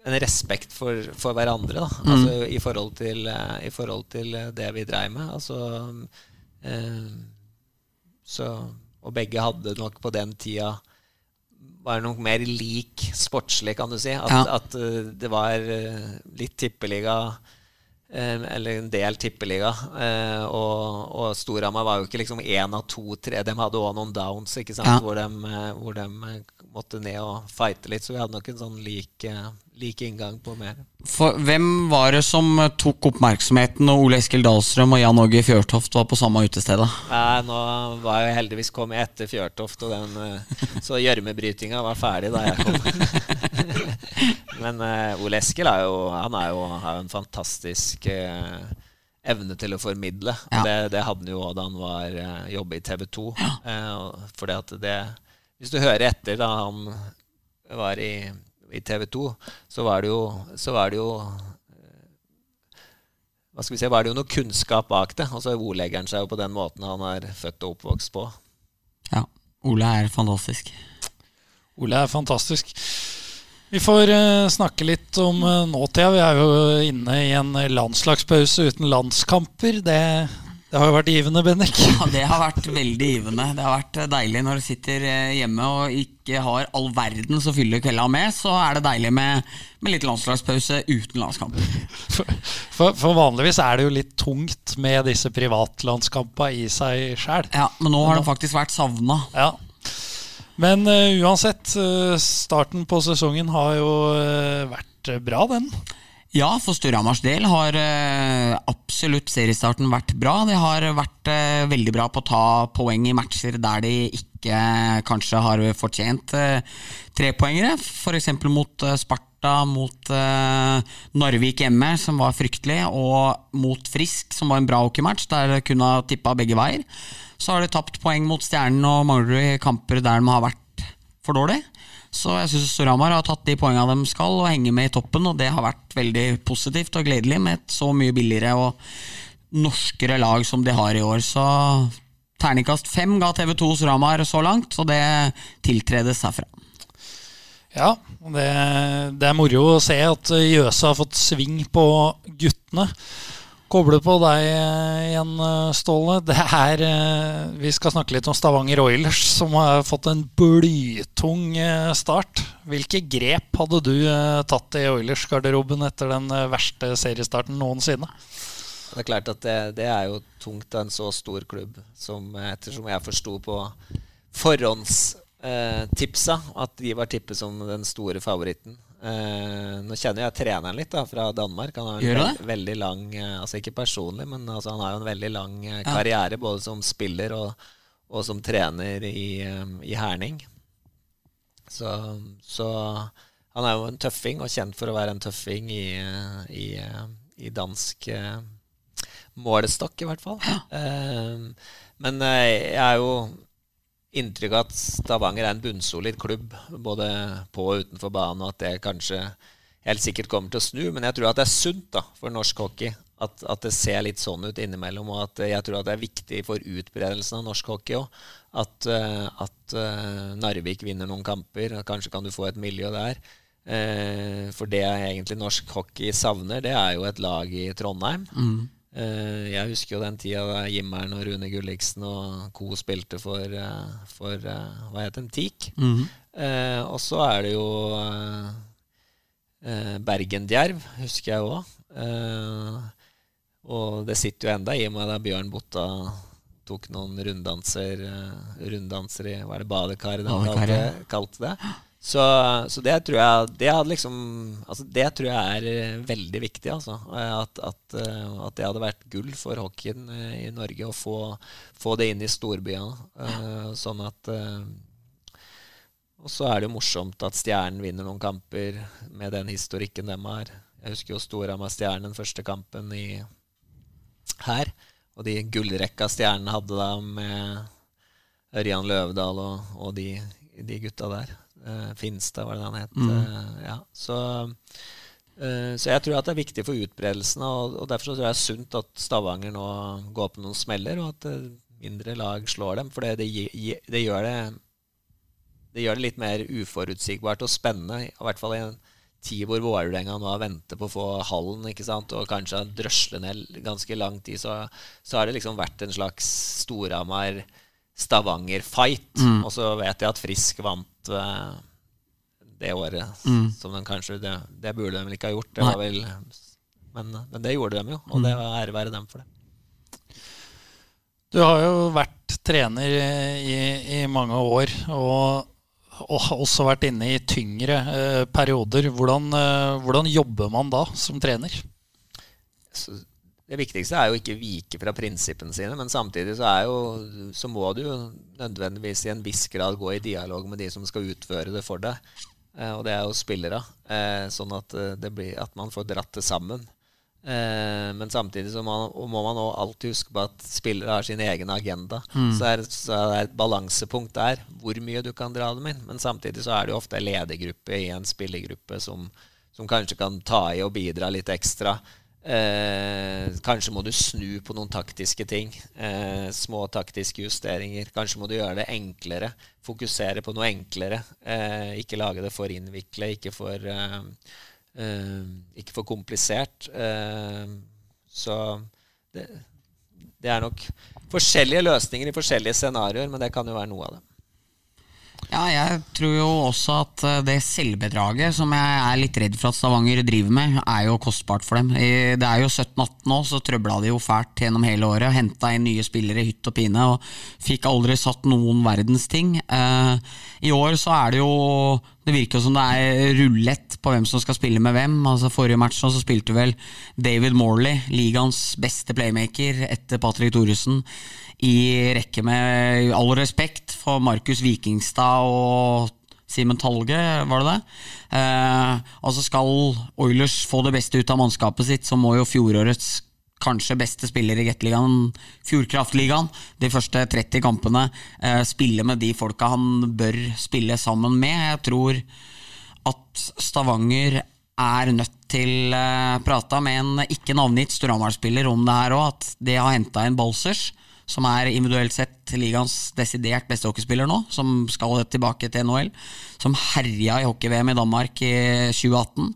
En respekt for, for hverandre, da. Altså i forhold til, eh, i forhold til eh, det vi dreiv med. Altså eh, Så Og begge hadde nok på den tida var nok mer lik sportslig, kan du si. At, Ja. at eh, det var litt tippeliga eh, eller en del tippeliga. Eh, og, og Storhamar var jo ikke liksom én av to, tre. De hadde òg noen downs ikke sant? Ja. Hvor, de, hvor de måtte ned og fighte litt. Så vi hadde nok en sånn lik, eh, lik inngang på mer. for, Hvem var det som tok oppmerksomheten når Ole Eskil Dahlstrøm og Jan Åge Fjørtoft var på samme utested? Nei, nå var jeg heldigvis kommet etter Fjørtoft, og den eh, så gjørmebrytinga var ferdig da jeg kom. Men eh, Ole Eskil er jo, han er jo, har jo en fantastisk eh, evne til å formidle. Ja. Det, det hadde han jo da han var uh, jobbe i TV 2. fordi at det Hvis du hører etter da han var i, i TV 2, så var det jo, så var det jo hva skal vi si, var det jo noe kunnskap bak det. Og så ordlegger han seg jo på den måten han er født og oppvokst på. Ja, Ole er fantastisk. Ole er fantastisk. Vi får eh, snakke litt om uh, nåtida. Vi er jo inne i en landslagspause uten landskamper. Det, det har jo vært givende, Bennik. Ja, Det har vært veldig givende. Det har vært eh, deilig når du sitter eh, hjemme og ikke har all verdens å fylle kvelda med. Så er det deilig med, med litt landslagspause uten landskamper. For, for, for vanligvis er det jo litt tungt med disse privatlandskampene i seg sjæl. Ja, Men nå har det faktisk vært savna. Ja. Men uh, uansett, starten på sesongen har jo vært bra, den. Ja, for Storhamars del har eh, absolutt seriestarten vært bra. De har vært eh, veldig bra på å ta poeng i matcher der de ikke eh, kanskje har fortjent trepoengere. F.eks. mot Sparta, mot Narvik hjemme, som var fryktelig, og mot Frisk, som var en bra hockeymatch, der de kunne ha tippa begge veier. Så har de tapt poeng mot Stjernen og mangler kamper der de har vært for dårlig. Så jeg syns Storhamar har tatt de poengene de skal og henger med i toppen, og det har vært veldig positivt og gledelig med et så mye billigere og norskere lag som de har i år. Så terningkast fem ga TV2 Storhamar så langt, og det tiltredes herfra. Ja, det, det er moro å se at Jøse har fått sving på guttene. Koble på deg eh, igjen, eh, Ståle. Det er, eh, vi skal snakke litt om Stavanger Oilers, som har fått en blytung eh, start. Hvilke grep hadde du eh, tatt i Oilers-garderoben etter den eh, verste seriestarten noensinne? Det er klart at det, det er jo tungt av en så stor klubb, som ettersom jeg forsto på forhåndstipsa at de var tippet som den store favoritten. Eh, nå kjenner jeg treneren litt da, fra Danmark. Han har en veld, veldig lang eh, Altså ikke personlig, men altså, han har jo en veldig lang karriere karriere både som spiller og, og som trener i, eh, i Herning. Så, så han er jo en tøffing, og kjent for å være en tøffing i, eh, i, eh, i dansk eh, målestokk, i hvert fall. Eh, men eh, jeg er jo inntrykk av at Stavanger er en bunnsolid klubb, både på og utenfor banen, og at det kanskje helt sikkert kommer til å snu. Men jeg tror at det er sunt da, for norsk hockey at, at, det ser litt sånn ut innimellom. Og at jeg tror at det er viktig for utbredelsen av norsk hockey òg. At, uh, at uh, Narvik vinner noen kamper. Kanskje kan du få et miljø der. Uh, for det egentlig norsk hockey savner, det er jo et lag i Trondheim. Mm. Jeg husker jo den tida da Jimmeren og Rune Gulliksen og co. spilte for, for hva het den, TIK. Mm. og så er det jo eh, Bergendjerv, husker jeg òg. Og det sitter jo enda i meg da Bjørn Botta tok noen runddanser, runddanser i Hva er det, badekaret de kalte, kalte, det. Så, så, det tror jeg det, liksom, altså det tror jeg er eh, veldig viktig. Altså. At, at, eh, at, det hadde vært gull for hockeyen i Norge å få, få det inn i storbyene. Ja. sånn at Og så er det jo morsomt at Stjernen vinner noen kamper med den historikken de har. Jeg husker jo Storhamar-Stjernen første kampen i her. Og de gullrekka Stjernen hadde da med Ørjan Løvdahl og, og de, de, gutta der. Uh, Finstad, var det han het. Mm. Uh, ja. så, uh, så, jeg tror at det er viktig for utbredelsen, og, og derfor tror jeg det er sunt at Stavanger nå går på noen smeller, og at mindre lag slår dem. For det, det, det, gjør det det gjør det litt mer uforutsigbart og spennende, i hvert fall i en tid hvor Vålerenga nå venter på å få hallen ikke sant? og kanskje har drøslet ned ganske lang tid, så, så har det liksom vært en slags Storhamar Stavanger-fight. Mm. Og så vet jeg at Frisk vant uh, det året, mm. som de kanskje det, det, burde de vel ikke ha gjort. Det vel, men, men, det gjorde de jo, og det var ære være dem for det. Du har jo vært trener i, i mange år. og og også vært inne i tyngre eh, perioder. Hvordan, eh, hvordan, jobber man da som trener? Det viktigste er jo ikke vike fra prinsippene sine, men samtidig så, jo, så, må du jo nødvendigvis i en viss grad gå i dialog med de som skal utføre det for deg. Eh, og det er jo spillere. Eh, sånn at, eh, blir, at man får dratt det sammen. Men samtidig så må man, må man alltid huske på at spillere har sin egen agenda. Mm. Så, er, så er det et balansepunkt der hvor mye du kan dra dem inn. Men samtidig så er det jo ofte en ledergruppe i en spillergruppe som, som kanskje kan ta i og bidra litt ekstra. Eh, kanskje må du snu på noen taktiske ting. Eh, små taktiske justeringer. Kanskje må du gjøre det enklere. Fokusere på noe enklere. Eh, ikke lage det for innvikle, ikke for eh, Uh, ikke for komplisert. Uh, så det, det, er nok forskjellige løsninger i forskjellige scenarioer, men det kan jo være noe av det. Ja, jeg tror jo også at eh, det selvbedraget som jeg er litt redd for at Stavanger driver med, er jo kostbart for dem. Det er jo 17-18 nå, så trøbla de jo fælt gjennom hele året. Henta inn nye spillere i hytt og pine, og fikk aldri satt noen verdens ting. I år så er det jo det virker som det er rullett på hvem som skal spille med hvem. Altså Forrige match så spilte vel David Morley, ligaens beste playmaker etter Patrick Thoresen, i rekke med all respekt for Markus Vikingstad og Simen Talge, var det det? Eh, altså Skal Oilers få det beste ut av mannskapet sitt, så må jo fjorårets kanskje beste spiller i Gateligaen, Fjordkraftligaen, de første 30 kampene, eh, spille med de folka han bør spille sammen med. Jeg tror at Stavanger er nødt til uh, prata med en ikke navngitt Storhamar-spiller om det her òg, at de har henta inn Balsers, som er individuelt sett ligaens desidert beste hockeyspiller nå, som skal tilbake til NHL, som herja i hockey-VM i Danmark i 2018.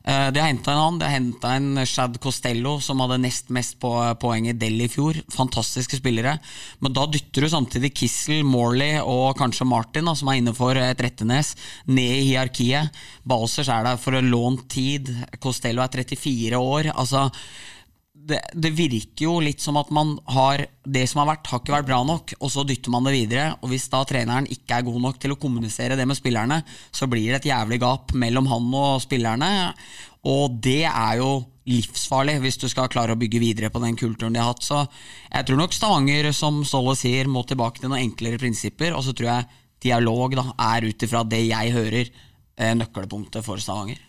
Eh, de har henta en annen. De har henta en Shad Costello, som hadde nest mest på, poeng i Delhi i fjor. Fantastiske spillere. Men da dytter du samtidig Kissel, Morley og kanskje Martin, da, som er inne for et Rettenes, ned i hierarkiet. Balsers er der for lånt tid. Costello er 34 år. Altså det, det, virker jo litt som at man har Det som har vært, har ikke vært bra nok, og så dytter man det videre. Og hvis da treneren ikke er god nok til å kommunisere det med spillerne, så blir det et jævlig gap mellom han og spillerne. Og det er jo livsfarlig hvis du skal klare å bygge videre på den kulturen de har hatt. Så jeg tror nok Stavanger, som Ståle sier, må tilbake til noen enklere prinsipper. Og så tror jeg dialog da, er ut ifra det jeg hører, eh, nøkkelpunktet for Stavanger.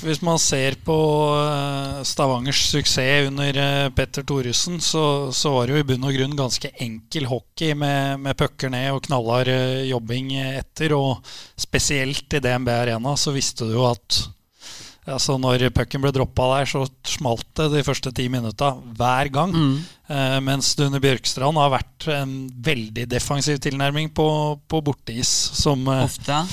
Hvis man ser på eh, Stavangers suksess under eh, Petter Thoresen, så, så, var det jo i bunn og grunn ganske enkel hockey med, med pucker ned og knallhard eh, jobbing etter. Og spesielt i DNB Arena så visste du jo at Altså Når pucken ble droppa der, så smalt det de første ti minutta hver gang. Eh, mens det under Bjørkstrand har vært en veldig defensiv tilnærming på, på borteis. Som Ofte.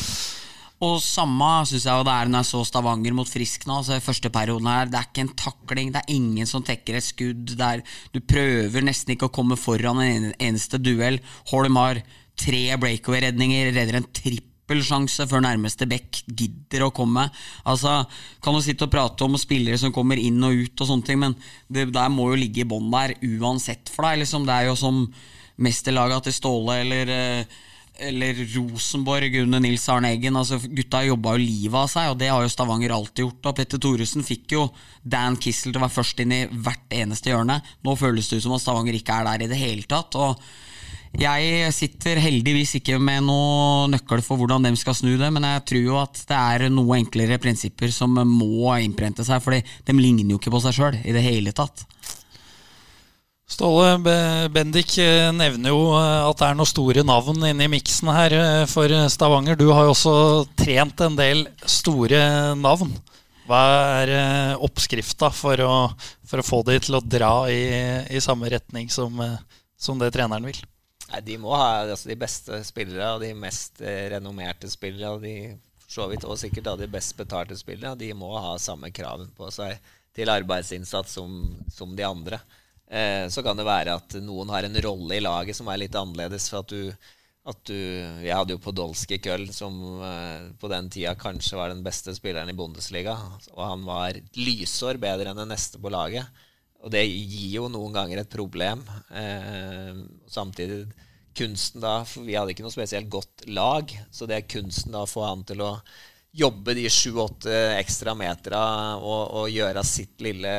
Og samme syns jeg jo det er når jeg så Stavanger mot Frisk nå. Altså første perioden her, Det er ikke en takling, det er ingen som tekker et skudd. Er, du prøver nesten ikke å komme foran en eneste duell. Holm har tre breakaway-redninger, redder en trippelsjanse før nærmeste back gidder å komme. Altså, Kan du sitte og prate om spillere som kommer inn og ut, og sånne ting, men det der må jo ligge i bånn der uansett for deg. Liksom. Det er jo som mesterlaget til Ståle eller eh, eller Rosenborg under Nils Arne Eggen. Altså, gutta jobba jo livet av seg, og det har jo Stavanger alltid gjort. Og Petter Thoresen fikk jo Dan Kissel til å være først inn i hvert eneste hjørne. Nå føles det ut som at Stavanger ikke er der i det hele tatt. og jeg sitter heldigvis ikke med noe nøkkel for hvordan de skal snu det, men jeg tror jo at det er noe enklere prinsipper som må innprente seg, fordi de ligner jo ikke på seg sjøl i det hele tatt. Ståle Bendik eh, nevner jo eh, at det er noen store navn inne i miksen her eh, for Stavanger. Du har jo også trent en del store navn. Hva er oppskrifta for å, for å få de til å dra i, i samme retning som, som det treneren vil? Nei, De må ha altså, de beste spillere og de mest renommerte spillere. Og de så vidt også sikkert da, de best betalte spillere. De må ha samme krav på seg til arbeidsinnsats som, som de andre. Eh, så kan det være at noen har en rolle i laget som er litt annerledes. for at du at du, Jeg hadde jo Podolsky Køll, som eh, på den tida kanskje var den beste spilleren i Bundesliga. Og han var lysår bedre enn den neste på laget. Og det gir jo noen ganger et problem. Eh, samtidig kunsten da vi hadde ikke noe spesielt godt lag, så det er kunsten da å få han til å jobbe de sju-åtte ekstra metera og, og gjøre sitt lille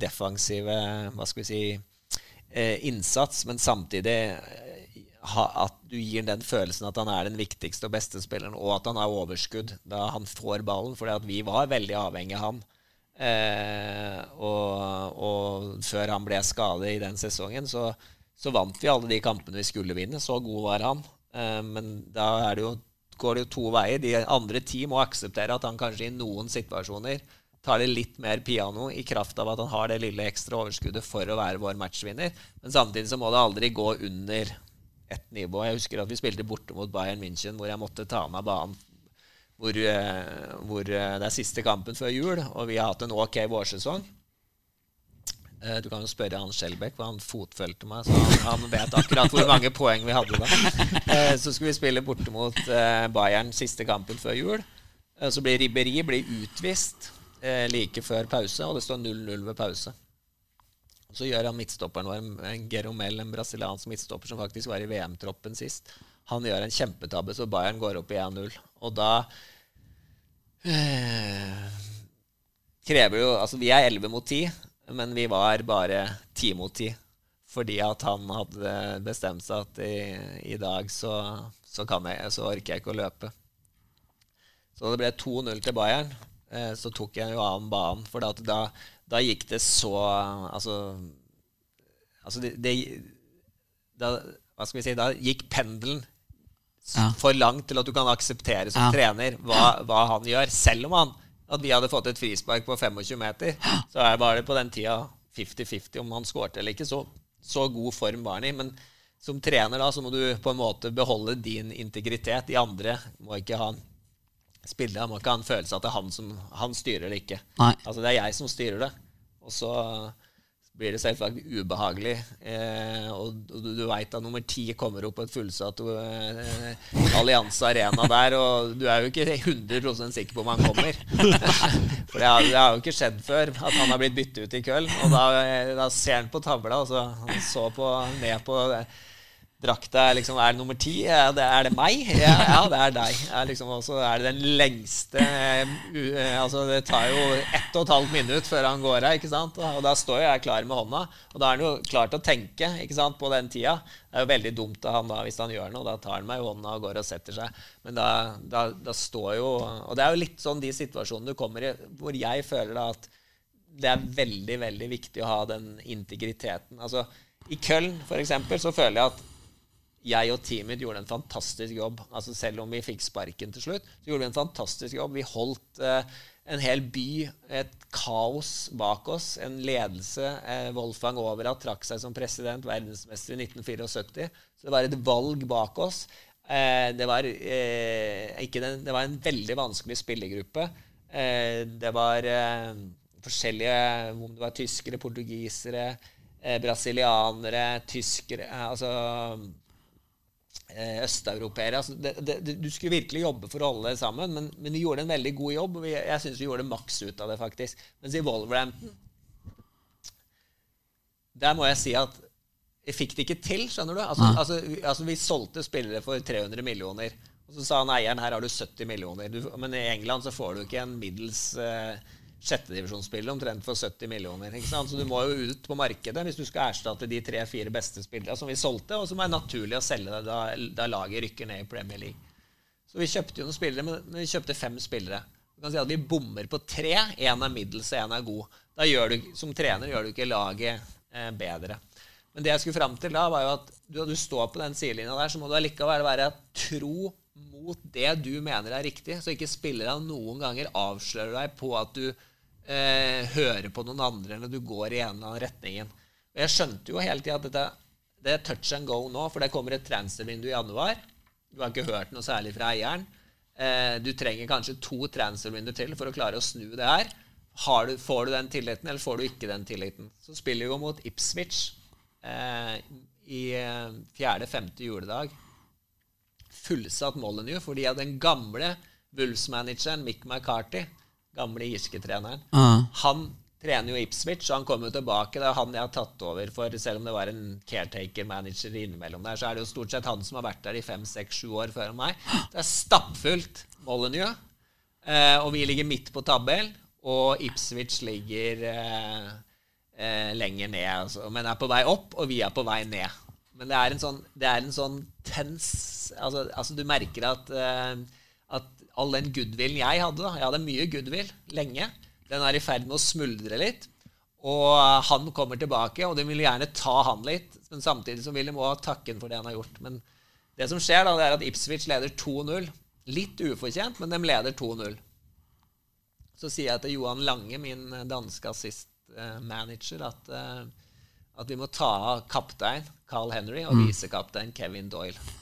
defensive Hva skal vi si eh, innsats, men samtidig eh, at du gir den følelsen at han er den viktigste og beste spilleren, og at han har overskudd da han får ballen. For vi var veldig avhengig av han. Eh, og, og før han ble skadet i den sesongen, så, så vant vi alle de kampene vi skulle vinne. Så god var han. Men da er det jo, går det jo to veier. De andre ti må akseptere at han kanskje i noen situasjoner tar det litt mer piano i kraft av at han har det lille ekstra overskuddet for å være vår matchvinner. Men samtidig så må det aldri gå under ett nivå. Jeg husker at vi spilte borte mot Bayern München, hvor jeg måtte ta meg banen hvor, eh, hvor eh, det er siste kampen før jul, og vi har hatt en ok vårsesong. Eh, Du kan jo spørre han Skjelbæk, for han fotfølte meg, så han, vet akkurat hvor mange poeng vi hadde da. Eh, Så skulle vi spille borte mot eh, Bayern siste kampen før jul. Så blir Ribberi blir utvist like før pause, og det står 0-0 ved pause. Så gjør han midtstopperen vår, Geromel, en brasiliansk midtstopper som faktisk var i VM-troppen sist. Han gjør en kjempetabbe, så Bayern går opp i 1-0. Og da krever jo Altså, vi er 11 mot 10, men vi var bare ti mot ti. Fordi at han hadde bestemt seg at i, i dag så, så, kan jeg, så orker jeg ikke å løpe. Så det ble 2-0 til Bayern. Eh, så tok jeg jo annen banen, for da, da gikk det så Altså, altså det, det da, Hva skal vi si Da gikk pendelen Ja. for langt til at du kan akseptere som Ja. trener hva, hva han gjør. Selv om han at vi hadde fått et frispark på 25 meter, så er det på den tida 50-50 om han skårte eller ikke. Så, så god form var han i. Men som trener da, så må du på en måte beholde din integritet. De andre må ikke ha en spiller, må ikke ha en følelse av at det er han som han styrer det ikke. Nei. Altså det er jeg som styrer det. Og så blir det selvsagt ubehagelig. Eh, og du, du veit at nummer ti kommer opp på et fullsatt eh, Allianse Arena der, og du er jo ikke 100% sikker på om han kommer. For det har, det har jo ikke skjedd før at han har blitt byttet ut i køll. Og da, da ser han på tavla, og så han så på, ned på drakta liksom Er nummer ti? Ja, det, er det meg? Ja, ja det er deg. Er liksom, og så er det den lengste uh, Altså Det tar jo ett og et halvt minutt før han går sant? Og, da står jo jeg klar med hånda. Og da er han jo klar til å tenke sant, på den tida. Det er jo veldig dumt av han da hvis han gjør noe. Da tar han meg i hånda og går og setter seg. Men da, da, da står jo Og det er jo litt sånn de situasjonene du kommer i hvor jeg føler da at det er veldig, veldig viktig å ha den integriteten. Altså, I Köln, eksempel, så føler jeg at jeg og teamet gjorde en fantastisk jobb. Altså Selv om vi fikk sparken til slutt, så gjorde vi en fantastisk jobb. Vi holdt eh, en hel by, et kaos bak oss, en ledelse. Eh, Wolfgang Overath trakk seg som president, verdensmester i 1974. Så det var et valg bak oss. Eh, det, var, eh, den, det var en veldig vanskelig spillergruppe. Eh, det var eh, forskjellige Om det var tyskere, portugisere, brasilianere, tyskere Altså østeuropeere. Altså du skulle virkelig jobbe for å holde det sammen, men, men vi gjorde en veldig god jobb. og vi, Jeg syns vi gjorde maks ut av det, faktisk. Mens i Wolverhampton Der må jeg si at jeg fikk det ikke til, skjønner du. Altså, altså, altså, Vi solgte spillere for 300 millioner. Og så sa han eieren her har du 70 millioner. Du, men i England så får du ikke en middels uh, sjettedivisjonsspillere omtrent for 70 millioner. ikke sant? Så du må jo ut på markedet hvis du skal erstatte de tre-fire beste spillerne som vi solgte, og som er naturlig å selge da, da, laget rykker ned i Premier League. Så vi kjøpte jo noen spillere, men vi kjøpte fem spillere. Du kan si at Vi bommer på tre. Én er middels, én er god. Da gjør du, Som trener gjør du ikke laget eh, bedre. Men det jeg skulle fram til da, var jo at du, du står på den sidelinja der, så må du allikevel være tro mot det du mener er riktig, så ikke spillerne noen ganger avslører deg på at du eh, hører på noen andre, eller du går i en eller annen retningen. Og jeg skjønte jo hele tida at dette, det er touch and go nå, for det kommer et transfervindu i januar. Du har ikke hørt noe særlig fra eieren. Eh, du trenger kanskje to transfervinduer til for å klare å snu det her. Du, får du den tilliten, eller får du ikke den tilliten? Så spiller vi jo mot Ipswich eh, i eh, fjerde-femte juledag. Fullsatt Molyneux fordi at den gamle Wolves-manageren Mick McCarthy gamle irske treneren. Uh. Han trener jo Ipswich, og han kommer jo tilbake. Det er han jeg har tatt over for, selv om det var en caretaker-manager innimellom der. Så er det jo stort sett han som har vært der i fem, seks, sju år før meg. Det er stappfullt Molyneux. Eh, og vi ligger midt på tabell. og Ipswich ligger eh, eh, lenger ned. Altså. Men er på vei opp, og vi er på vei ned. Men det er en sånn, det er en sånn tens altså, altså, du merker at eh, all den goodwillen jeg hadde. da, Jeg hadde mye goodwill lenge. Den er i ferd med å smuldre litt. Og han kommer tilbake, og de vil gjerne ta han litt. Men samtidig så vil de òg takke han for det han har gjort. Men det som skjer, da, det er at Ipswich leder 2-0. Litt ufortjent, men de leder 2-0. Så sier jeg til Johan Lange, min danske assist-manager, at, eh, at vi må ta av kaptein Carl Henry og mm. visekaptein Kevin Doyle.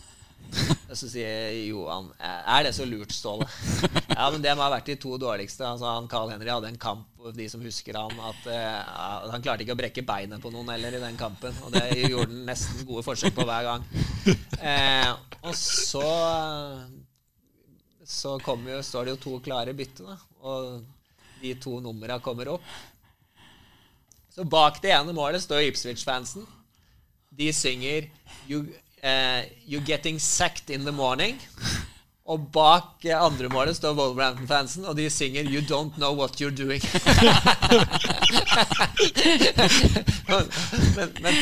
Så sier Johan Er det så lurt, Ståle? Ja, men det må ha vært de to dårligste. Altså, han Carl Henry hadde en kamp, de som husker han, at uh, han klarte ikke å brekke beinet på noen heller i den kampen. Og det gjorde han nesten gode forsøk på hver gang. Uh, og så Så jo, står det jo to klare bytte, da. Og de to numra kommer opp. Så bak det ene målet står Ipswich-fansen. De synger you, uh, 'You're getting sacked in the morning'. Og bak uh, andre målet står Wolverhampton-fansen, og de synger 'You don't know what you're doing'. men, men,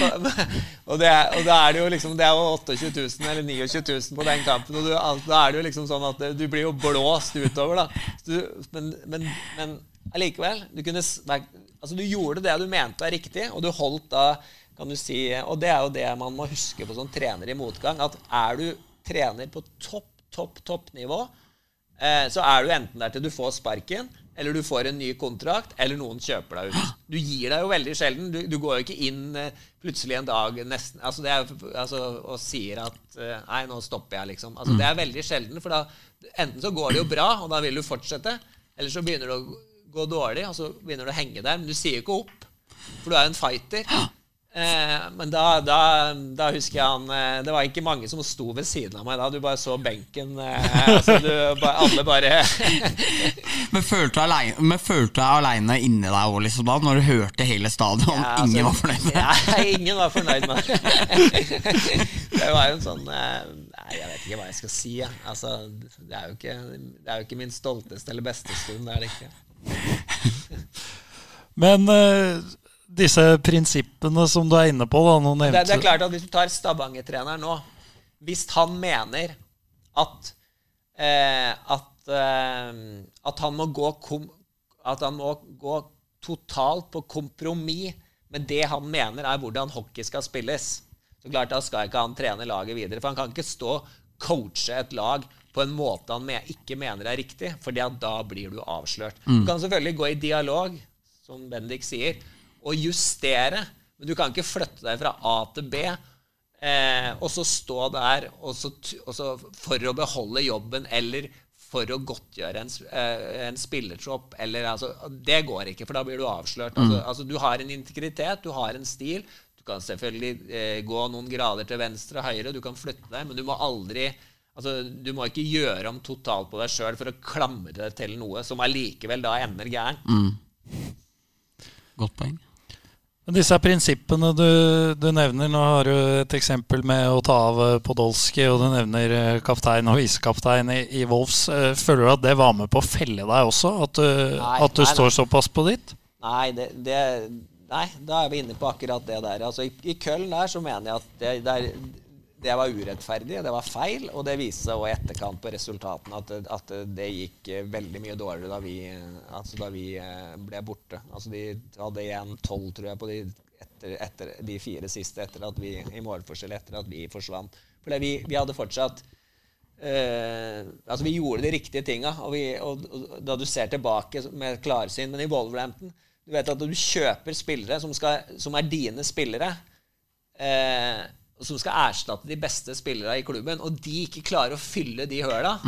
og, det og da er det jo liksom Det er jo 28 000 eller 29 000 på den kampen, og du, da er det jo liksom sånn at du blir jo blåst utover, da. Du, men allikevel, du kunne Altså, du gjorde det du mente var riktig, og du holdt da kan du si, Og det er jo det man må huske på som trener i motgang. At er du trener på topp, topp, toppnivå, eh, så er du enten der til du får sparken, eller du får en ny kontrakt, eller noen kjøper deg ut. Du gir deg jo veldig sjelden. Du, du går jo ikke inn eh, plutselig en dag nesten altså det er, altså, og sier at eh, Nei, nå stopper jeg, liksom. Altså, det er veldig sjelden. For da enten så går det jo bra, og da vil du fortsette, eller så begynner det å gå dårlig, og så begynner du å henge der. Men du sier jo ikke opp, for du er jo en fighter. Eh, men da, da, da, husker jeg han eh, Det var ikke mange som sto ved siden av meg da. Du bare så benken. Eh, altså du, alle bare Men følte du deg aleine inni deg òg, liksom, da? Når du hørte hele stadion? Ja, altså, ingen var fornøyd med det? Ja, ingen var fornøyd med det. det var jo en sånn Nei, jeg vet ikke hva jeg skal si. Ja. Altså, det, er jo ikke, det er jo ikke min stolteste eller beste stund. Det er det ikke. Men disse prinsippene som du er inne på. Da, det, det, er klart at Hvis du tar Stavanger-treneren nå Hvis han mener at eh, at, eh, at, han må gå kom, at han må gå totalt på kompromiss med det han mener er hvordan hockey skal spilles, Så klart Da skal ikke han trene laget videre. For han kan ikke stå og coache et lag på en måte han ikke mener er riktig, for da blir du avslørt. Du kan selvfølgelig gå i dialog, som Bendik sier, og justere, men du kan ikke flytte deg fra A til B. Eh, og så stå der og så, og så for å beholde jobben eller for å godtgjøre en, eh, en spillertropp. Eller, altså, det går ikke, for da blir du avslørt. Altså, altså, du har en integritet, du har en stil. Du kan selvfølgelig eh, gå noen grader til venstre og høyre, du kan flytte deg, men du må aldri altså, Du må ikke gjøre om totalt på deg sjøl for å klamre deg til noe som allikevel da ender gærent. Godt poeng. Disse prinsippene du, du nevner, nå har du et eksempel med å ta av eh, Podolsky, og du nevner eh, kaptein og visekaptein i, i Wolves. Eh, Føler du at det var med på å felle deg også? At du, Nei, at du nei, nei. står såpass på ditt? Nei, det, det, nei, da er vi inne på akkurat det der. Altså, i, I Köln der så mener jeg at det, det, er, det var urettferdig, det var feil, og det viste seg i etterkant på resultatene at, at det gikk eh, veldig mye dårligere da vi, eh, altså da vi eh, ble borte. Altså de hadde 1-12, tror jeg, på de, etter, etter de fire siste etter at vi, i målforskjell etter at vi forsvant. For vi, vi hadde fortsatt Eh, altså Vi gjorde de riktige tinga. Og, vi, og, og da du ser tilbake med klarsyn Men i Wolverhampton Du vet at du kjøper spillere som, skal, som er dine spillere, eh, som skal erstatte de beste spillerne i klubben, og de ikke klarer å fylle de høla,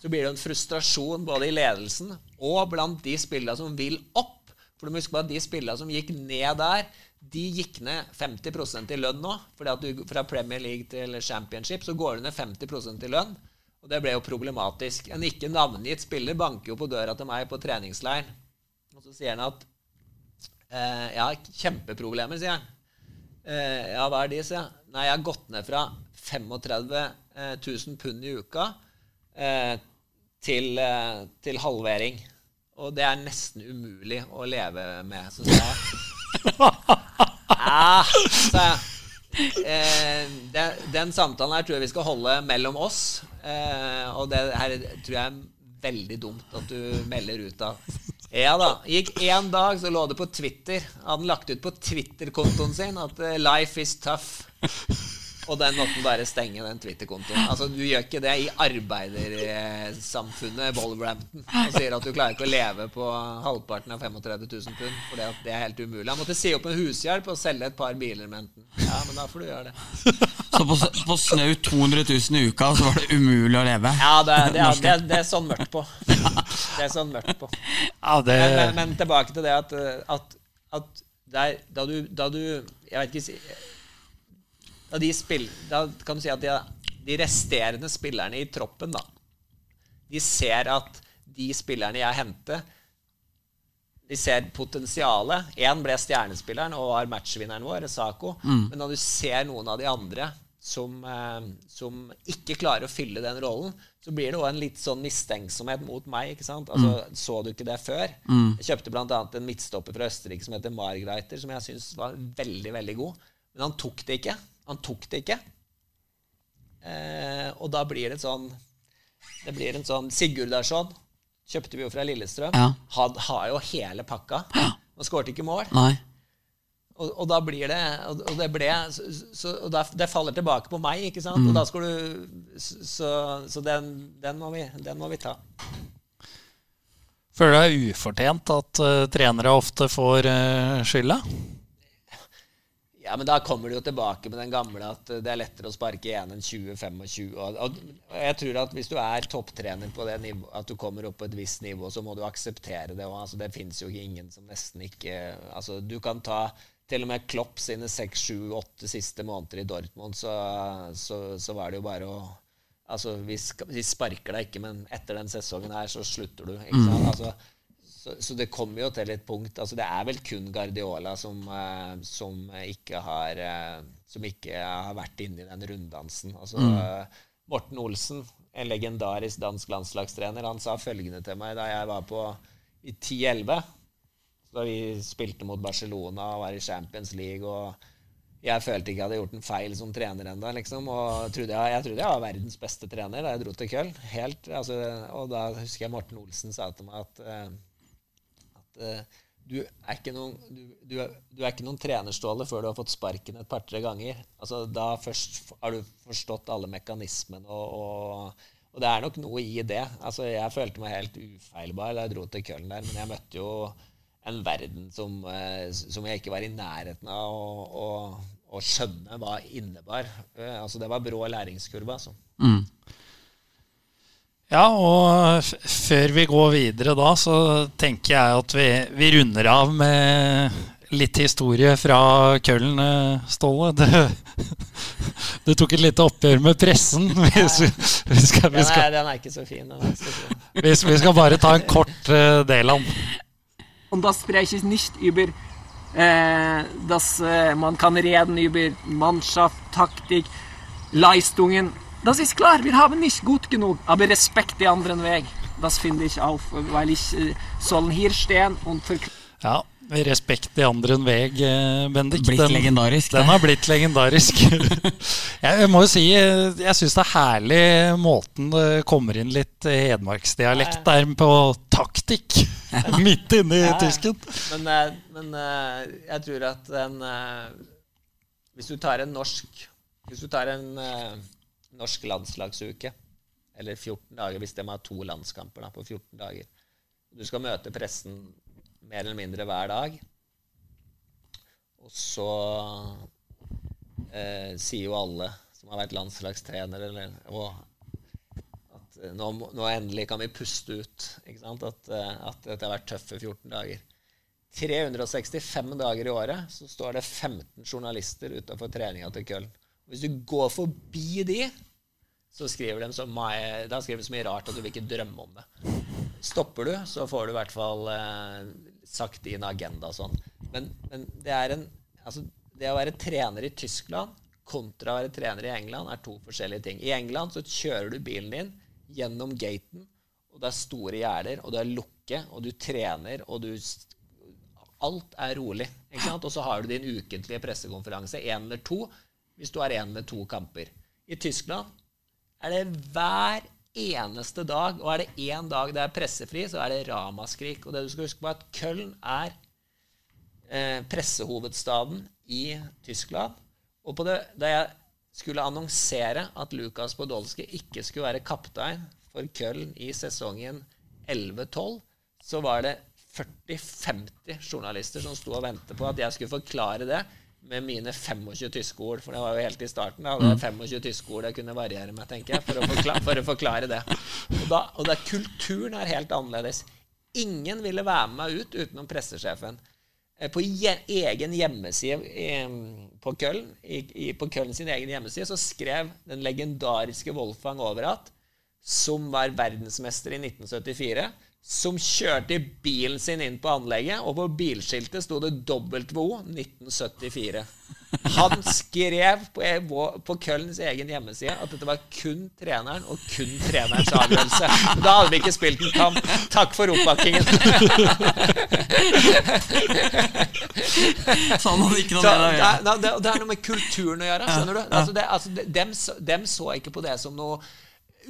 så blir det en frustrasjon både i ledelsen og blant de spillerne som vil opp. For du må huske på at de spillerne som gikk ned der, de gikk ned 50% i lønn nå. fordi at du Fra Premier League til Championship så går du ned 50% i lønn. Og det ble jo problematisk. En ikke navngitt spiller banker jo på døra til meg på treningsleir. Og så sier han at eh, Jeg har kjempeproblemer, sier han. Eh, ja, hva er de, sier jeg. Nei, jeg har gått ned fra 35 eh, 000 pund i uka eh, til, eh, til halvering. Og det er nesten umulig å leve med, så sa jeg. Ja, sa jeg. Eh, den, den samtalen her tror jeg vi skal holde mellom oss. Eh, og det her tror jeg veldig dumt at du melder ut av. Ja da. Gikk én dag, så lå det på Twitter. Hadde han lagt ut på Twitter-kontoen sin at eh, 'life is tough'. Og den måtte bare stenge den Twitter-kontoen. Altså, Du gjør ikke det i arbeidersamfunnet Wolverhampton og sier at du klarer ikke å leve på halvparten av 35 000 pund. For det, det er helt umulig. Han måtte si opp en hushjelp og selge et par biler med enten. Ja, men da får du gjøre det. Så på, på snaut 200 000 i uka så var det umulig å leve. Ja, det, det, det, det er sånn mørkt på. Det er sånn mørkt på. Ja, det, Men, men, men tilbake til det at, at, at der, da, du, da du Jeg vet ikke Da de spill, Da kan du si at de, de resterende spillerne i troppen, da De ser at de spillerne jeg henter de ser potensialet. Én ble stjernespilleren og var matchvinneren vår, Sako. Men når du ser noen av de andre som, eh, som ikke klarer å fylle den rollen, så blir det òg en litt sånn mistenksomhet mot meg. ikke sant? Altså, Så du ikke det før? Jeg kjøpte bl.a. en midtstopper fra Østerrike som heter Margreiter, som jeg syns var veldig, veldig god. Men han tok det ikke. Han tok det ikke. Eh, og da blir det sånn Det blir en sånn Sigurd Sigurdarsson kjøpte vi jo fra Lillestrøm. Ja. Han har jo hele pakka. og skårte ikke mål. Nei. Og, og da blir det Og, og det ble så, så, Og da, det faller tilbake på meg, ikke sant? Og da skal du Så, så den, den, må vi, den må vi ta. føler du det er ufortjent at uh, trenere ofte får uh, skylda? Ja, men da kommer du jo tilbake med den gamle at det er lettere å sparke igjen enn 20-25. Og, og jeg tror at hvis du er topptrener på det nivå, at du kommer opp på et visst nivå, så må du akseptere det. Og, altså, det fins jo ingen som nesten ikke altså, Du kan ta til og med Klopp sine seks, sju, åtte siste måneder i Dortmund, så, så, så var det jo bare å Altså, vi, vi sparker deg ikke, men etter den sesongen her, så slutter du. Ikke sant? Altså, så, så det kommer jo til et punkt altså Det er vel kun Guardiola som, eh, som, ikke, har, eh, som ikke har vært inne i den runddansen. Altså, eh, Morten Olsen, en legendarisk dansk landslagstrener, han sa følgende til meg da jeg var på i 10-11, da vi spilte mot Barcelona og var i Champions League. og jeg følte ikke jeg hadde gjort en feil som trener ennå. Liksom, og trodde jeg, jeg trodde jeg var verdens beste trener da jeg dro til Köln. Helt, altså, og da husker jeg Morten Olsen sa til meg at, eh, eh, du er ikke noen, du, du, er, du er ikke noen trenerståle før du har fått sparken et par-tre ganger. Altså, da først har du forstått alle mekanismene, og, og, og det er nok noe i det. Altså, jeg følte meg helt ufeilbar da jeg dro til Köln der, men jeg møtte jo en verden som, eh, som jeg ikke var i nærheten av å, å skjønne hva innebar. Eh, altså, det var brå læringskurve, altså. Mm. Ja, og f før vi går videre da, så tenker jeg at vi, vi runder av med litt historie fra Køllen, eh, Ståle. Du, du tok et lite oppgjør med pressen. Hvis vi, vi, skal, vi, Den skal, er, den er ikke så fin. Den er ikke så fin. hvis vi skal bare ta en kort uh, del av den. Und das spreche ich nicht über, äh, dass äh, man kann reden über Mannschaft, Taktik, Leistungen. Das ist klar, wir haben nicht gut genug, aber Respekt den anderen Weg. Das finde ich auch, weil ich äh, sollen hier stehen und. Ja, respekt den anderen Weg, eh, Bendik. Blitt legendarisk, Den har blitt legendarisk. jeg må jo si, eh, jeg syns det er herlig måten det kommer inn litt hedmarksdialekt der på taktikk. Midt inni Ja, ja. tysken. Men, eh, men eh, jeg tror at en eh, Hvis du tar en norsk Hvis du tar en eh, norsk landslagsuke, eller 14 dager, hvis de har to landskamper da, på 14 dager Du skal møte pressen mer eller mindre hver dag. Og så eh, sier jo alle som har vært landslagstrenere, eller, at eh, nå, nå endelig kan vi puste ut. At, eh, at dette har vært tøffe 14 dager. 365 dager i året så står det 15 journalister utafor treninga til Köln. Hvis du går forbi de, så skriver de så mye, da skriver de så mye rart at du vil ikke drømme om det. Stopper du, så får du i hvert fall eh, sagt din agenda og sånn. Men, men det en altså, Det å være trener i Tyskland kontra å være trener i England er to forskjellige ting. I England så kjører du bilen din gjennom gaten, og det er store gjerder, og det er lukke, og du trener, og du Alt er rolig. ikke sant? Og så har du din ukentlige pressekonferanse, én eller to, hvis du har én eller to kamper. I Tyskland er det hver eneste dag, og er det én dag det er pressefri, så er det ramaskrik. Og det du skal huske på, er at Köln er eh, pressehovedstaden i Tyskland. Og på det, da jeg skulle annonsere at Lukas Podolsky ikke skulle være kaptein for Köln i sesongen 11-12, så var det 40-50 journalister som sto og ventet på at jeg skulle forklare det med mine 25 tyske ord. For det var jo helt i starten. Da. Det var 25 tyske ord jeg kunne variere med, tenker jeg, for å, forklare, for å forklare det. Og, da, og da kulturen er helt annerledes. Ingen ville være med meg ut utenom pressesjefen. Eh, På egen hjemmeside på Köln, i, i, på Köln sin egen hjemmeside, så skrev den legendariske Wolfgang Overath, som var verdensmester i 1974, som kjørte bilen sin inn på anlegget, og på bilskiltet sto det WHO 1974. Han skrev på, e- på Kölns egen hjemmeside at dette var kun treneren og kun trenerens avgjørelse. Da hadde vi ikke spilt en kamp. Takk for oppbakkingen. Så han hadde ikke noe med det å gjøre. det, det er noe med kulturen å gjøre. Skjønner du? Altså, det, altså, dem, dem så ikke på det som noe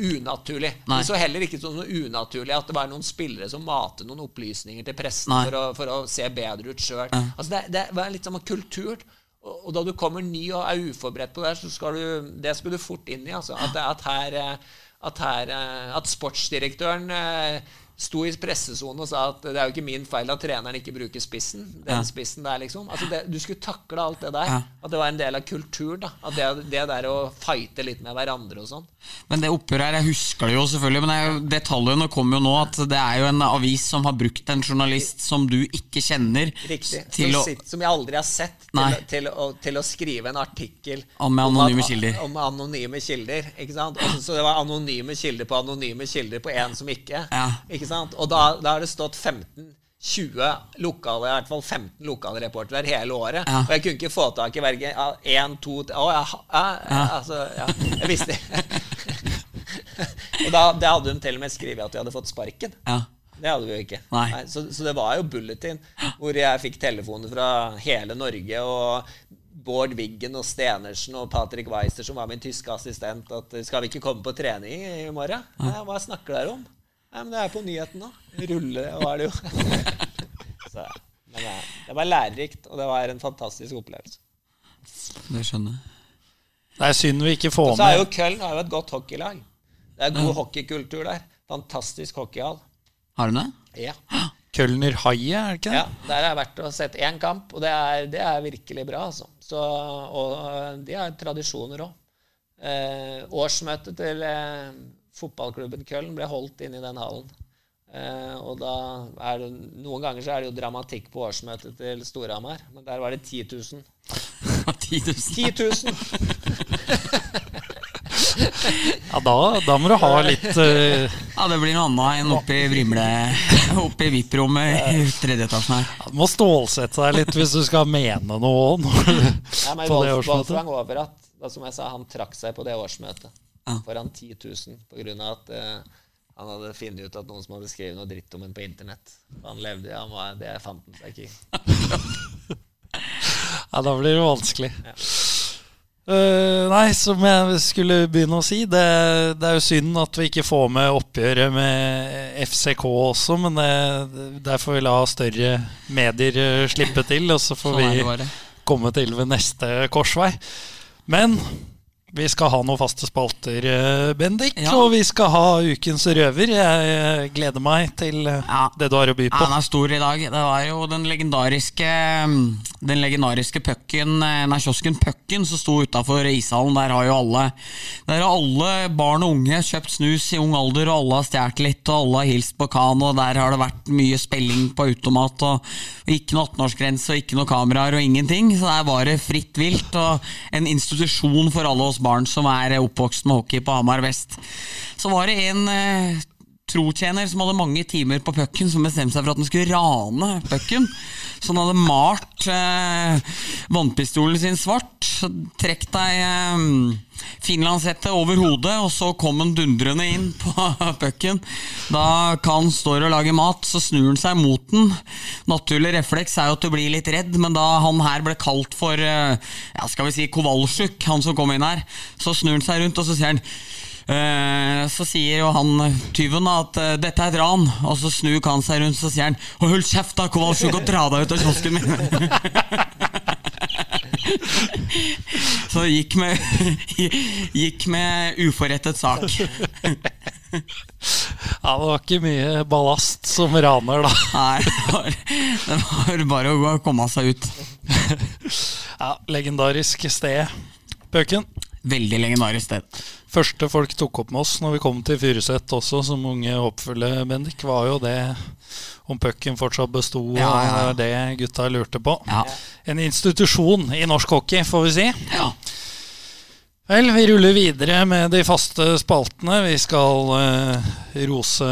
unaturlig. Nei. De så heller ikke som noe unaturlig at det var noen spillere som matet noen opplysninger til pressen for å, for å se bedre ut sjøl. Altså, det, det var litt som en kultur. Og, og da du kommer ny og er uforberedt på det, så skal du, det skal du fort inn i. Altså. At, at, her, eh, at, her, eh, at sportsdirektøren eh, sto i pressesonen og sa at det er jo ikke min feil at treneren ikke bruker spissen. Den Ja. spissen der, liksom. Altså det, du skulle takle alt det der. Ja. At det var en del av kulturen. da At det, det der å fighte litt med hverandre og sånn. Men det oppgjøret her, jeg husker det jo selvfølgelig, men det tallene kommer jo nå at det er jo en avis som har brukt en journalist som du ikke kjenner, Riktig. som, å som jeg aldri har sett, til, til, å, til å skrive en artikkel Om at- anonyme kilder. Om anonyme kilder ikke sant? Også, så det var anonyme kilder på anonyme kilder på en som ikke. Ja. Ikke sant? Og da, da har det stått 15 20 lokale, i hvert fall 15 lokale reportere hele året. Ja. Og jeg kunne ikke få tak i verken én, to Å, ja, ja, ja, altså, ja. Jeg visste Og da, det hadde hun til og med skrevet at vi hadde fått sparken. Ja. Det hadde vi jo ikke. Nei. så, så det var jo bulletin, hvor jeg fikk telefoner fra hele Norge. og Bård Wiggen og Stenersen og Patrick Weiser, som var min tyske assistent, at skal vi ikke komme på trening i morgen? Nei, hva snakker dere om? Nei, men Det er på nyheten nå. Rulle, var det jo. så, Men det, det var lærerikt, og det var en fantastisk opplevelse. Det skjønner jeg. Det er synd vi ikke får med. så er jo Köln har jo et godt hockeylag. Det er god hockeykultur der. Fantastisk hockeyhall. Har du det? Ja. Kölner Haie, er det ikke det? ja. Der har jeg vært og sett én kamp, og det er, det er virkelig bra, altså. Så, og de har tradisjoner òg. Eh, årsmøtet til eh, fotballklubben Köln ble holdt inne i den hallen. Eh, og da er det, Noen ganger så er det jo dramatikk på årsmøtet til Storhamar, men der var det 10 000. 10 000. 10 000! Ja, da, da må du ha litt uh... Ja, det blir noe annet enn oppe i Vrimle Oppe i VIP-rommet i tredje etasjen her. Du må stålsette deg litt hvis du skal mene noe òg. Ja, men. Wolfgang Overath, som jeg sa, han trakk seg på det årsmøtet Ja. foran 10 000 på grunn av at eh, han hadde funnet ut at noen som hadde skrevet noe dritt om ham på internett. Han levde, han var, Det fant han seg ikke i. Ja, da blir det vanskelig. Eh, nei, som jeg skulle begynne å si, det, det er jo synd at vi ikke får med oppgjøret med FCK også, men det, der får vi la større medier eh, slippe til, og så får Sånn vi komme til ved neste korsvei. Men vi skal ha noen faste spalter, eh, Bendik, Ja. og vi skal ha ukens røver. Jeg eh, gleder meg til eh, Ja. det du har å by Ja, på. han er stor i dag. Det var jo den legendariske mm, Den legendariske pucken Nei, kiosken Pucken som sto utafor ishallen. Der har jo alle Der har alle barn og unge kjøpt snus i ung alder, og alle har stjålet litt, og alle har hilst på kano. Der har det vært mye spilling på automat, og, og ikke noe 18-årsgrense, og ikke noe kameraer og ingenting. Så der var det fritt vilt, og en institusjon for alle oss barn som er oppvokst med hockey på Hamar vest. Så var det en eh, trotjener som hadde mange timer på pucken, som bestemte seg for at han skulle rane pucken. Så han hadde malt eh, vannpistolen sin svart. Trekk deg eh, finlandshette over hodet, og så kom han dundrende inn på pucken. Da Kan står og lager mat, så snur han seg mot den. Naturlig refleks er jo at du blir litt redd, men da han her ble kalt for eh, ja, skal vi si Kowalsjuk, han som kom inn her, så snur han seg rundt og så sier han Så sier jo han tyven at eh, dette er et ran, og så snur han seg rundt så sier han «Å, Hold kjeft, da, Kowalczyk, og dra deg ut av kiosken min! så gikk med, gikk med uforrettet sak. Ja, det var ikke mye ballast som raner, da. Nei, det var, det var bare å komme seg ut. Ja, Legendarisk sted. Bøken. Veldig legendarisk sted. Første folk tok opp med oss når vi kom til Furuset også, som unge håpfulle Bendik, var jo det om pucken fortsatt besto, Ja, ja, ja. det gutta lurte på. Ja. En institusjon i norsk hockey, får vi si. ja. Vel, vi ruller videre med de faste spaltene. Vi skal uh, rose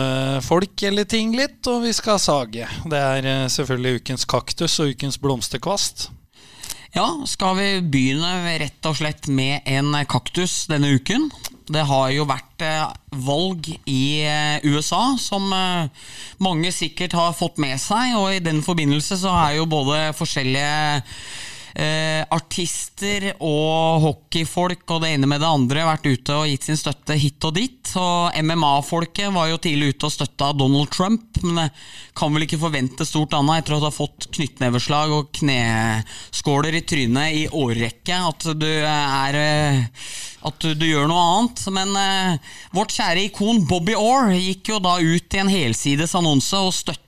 folk eller ting litt, og vi skal sage. Det er uh, selvfølgelig ukens kaktus og ukens blomsterkvast. Ja, skal vi begynne rett og slett med en kaktus denne uken? Det har jo vært eh, valg i eh, USA, som eh, mange sikkert har fått med seg. Og i den forbindelse så er jo både forskjellige eh, artister og hockeyfolk og det ene med det andre vært ute og gitt sin støtte hit og dit. Og MMA-folket var jo tidlig ute og støtta Donald Trump, men det kan vel ikke forvente stort annet etter du har fått knyttneveslag og kneskåler i trynet i årrekke, at du er eh, at du, du gjør noe annet. Men eh, vårt kjære ikon Bobby Orr gikk jo da ut i en helsides annonse og støtta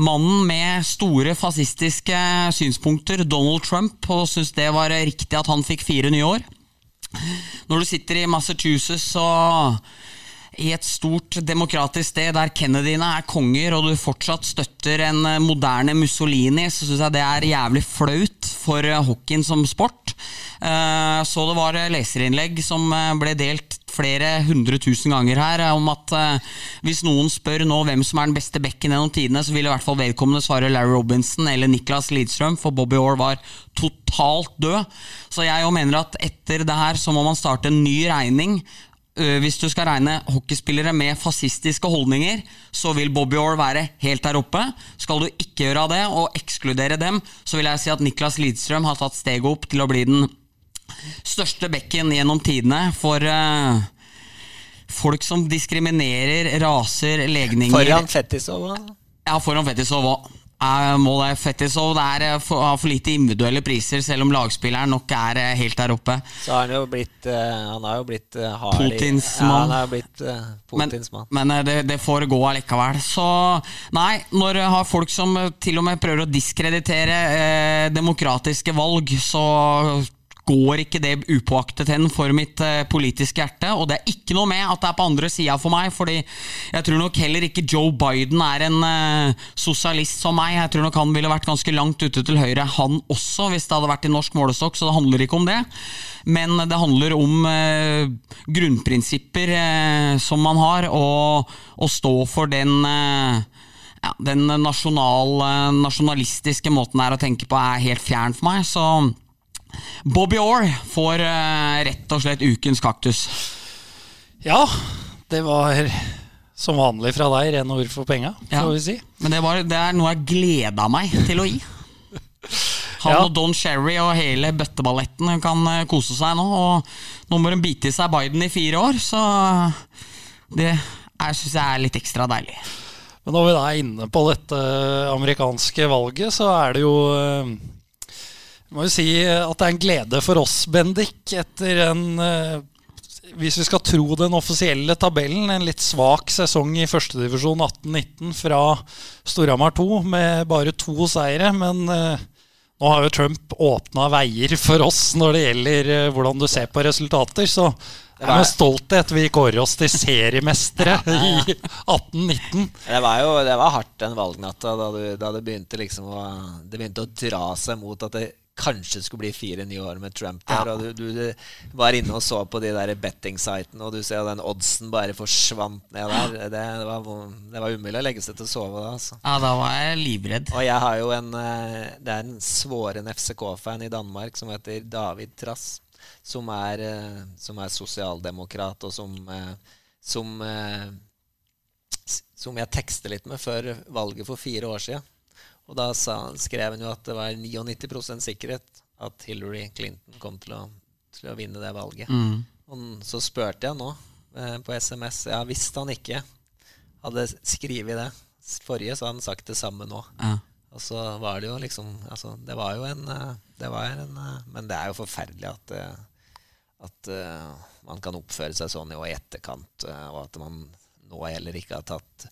mannen med store fascistiske synspunkter, Donald Trump, og syntes det var riktig at han fikk fire nye år. Når du sitter i Massachusetts og i et stort demokratisk sted der Kennedyene er konger, og du fortsatt støtter en eh, moderne Mussolini, så syns jeg det er jævlig flaut for eh, hockeyen som sport. Eh, Så det var leserinnlegg som ble delt flere hundre tusen ganger her, om at hvis noen spør nå hvem som er den beste bekken gjennom tidene, så vil i hvert fall vedkommende svare Larry Robinson eller Niklas Lidstrøm, for Bobby Orr var totalt død. Så jeg jo mener at etter det her så må man starte en ny regning. Øh, Hvis du skal regne hockeyspillere med fascistiske holdninger, så vil Bobby Orr være helt der oppe. Skal du ikke gjøre det, og ekskludere dem, så vil jeg si at Niklas Lidstrøm har tatt steget opp til å bli den største bekken gjennom tidene for uh, folk som diskriminerer raser, legninger Foran Fettisov. da. Ja, foran Fetisov òg. Er målet Fetisov. Det er eh, for, har for lite individuelle priser, selv om lagspilleren nok er eh, helt der oppe. Så har han jo blitt eh, Han har jo blitt hard Putins mann. Ja, blitt Men, Putins men eh, det, det får gå allikevel. Så nei, når har folk som til og med prøver å diskreditere eh, demokratiske valg, så går ikke det upåaktet hen for mitt eh, politiske hjerte. Og det er ikke noe med at det er på andre sida for meg, fordi jeg tror nok heller ikke Joe Biden er en eh, sosialist som meg. Jeg tror nok han ville vært ganske langt ute til høyre, han også, hvis det hadde vært i norsk målestokk, så det handler ikke om det. Men det handler om eh, grunnprinsipper som man har, og å stå for den ja, den nasjonal, nasjonalistiske måten her å tenke på er helt fjern for meg. Så Bobby Orr får eh, rett og slett ukens kaktus. Ja, det var som vanlig fra deg, rene ord for penga, Ja. får vi si. Men det, var, det er noe jeg gleda meg til å gi. Han Ja. og Don Sherry og hele bøtteballetten kan eh, kose seg nå. Og nå må de bite i seg Biden i fire år, så det syns jeg er litt ekstra deilig. Men når vi da er inne på dette amerikanske valget, så er det jo eh, må jo si at det er en glede for oss, Bendik, etter en eh, Hvis vi skal tro den offisielle tabellen, en litt svak sesong i førstedivisjon 18-19 fra Storhamar 2 med bare to seire. Men eh, nå har jo Trump åpna veier for oss når det gjelder eh, hvordan du ser på resultater. Så det er med stolthet vi kårer oss til seriemestere i 18-19. Det var jo det var hardt den valgnatta da, du, da det begynte liksom å Det begynte å dra seg mot at det kanskje skulle bli fire nye år med Trump der. Og du, du, du var inne og så på de der betting-sitene, og du ser den oddsen bare forsvant ned der. Det, det, var, det var umulig å legge seg til å sove da. altså Ja, da var jeg livredd. Og jeg har jo en eh, Det er en svoren FCK-fan i Danmark som heter David Trass. Som er, eh, som er sosialdemokrat, og som, eh, som Som jeg tekster litt med før valget for fire år siden. Og da sa, skrev han jo at det var 99% sikkerhet at Hillary Clinton kom til å, til å vinne det valget. Mm. Og så spurte jeg nå eh, på SMS Ja, hvis han ikke hadde skrevet det forrige, så hadde han sagt det samme nå. Ja. Og så var det jo liksom altså, Det var jo en, eh, det var en eh, Men det er jo forferdelig at, eh, at uh, man kan oppføre seg sånn i etterkant, og at man nå heller ikke har tatt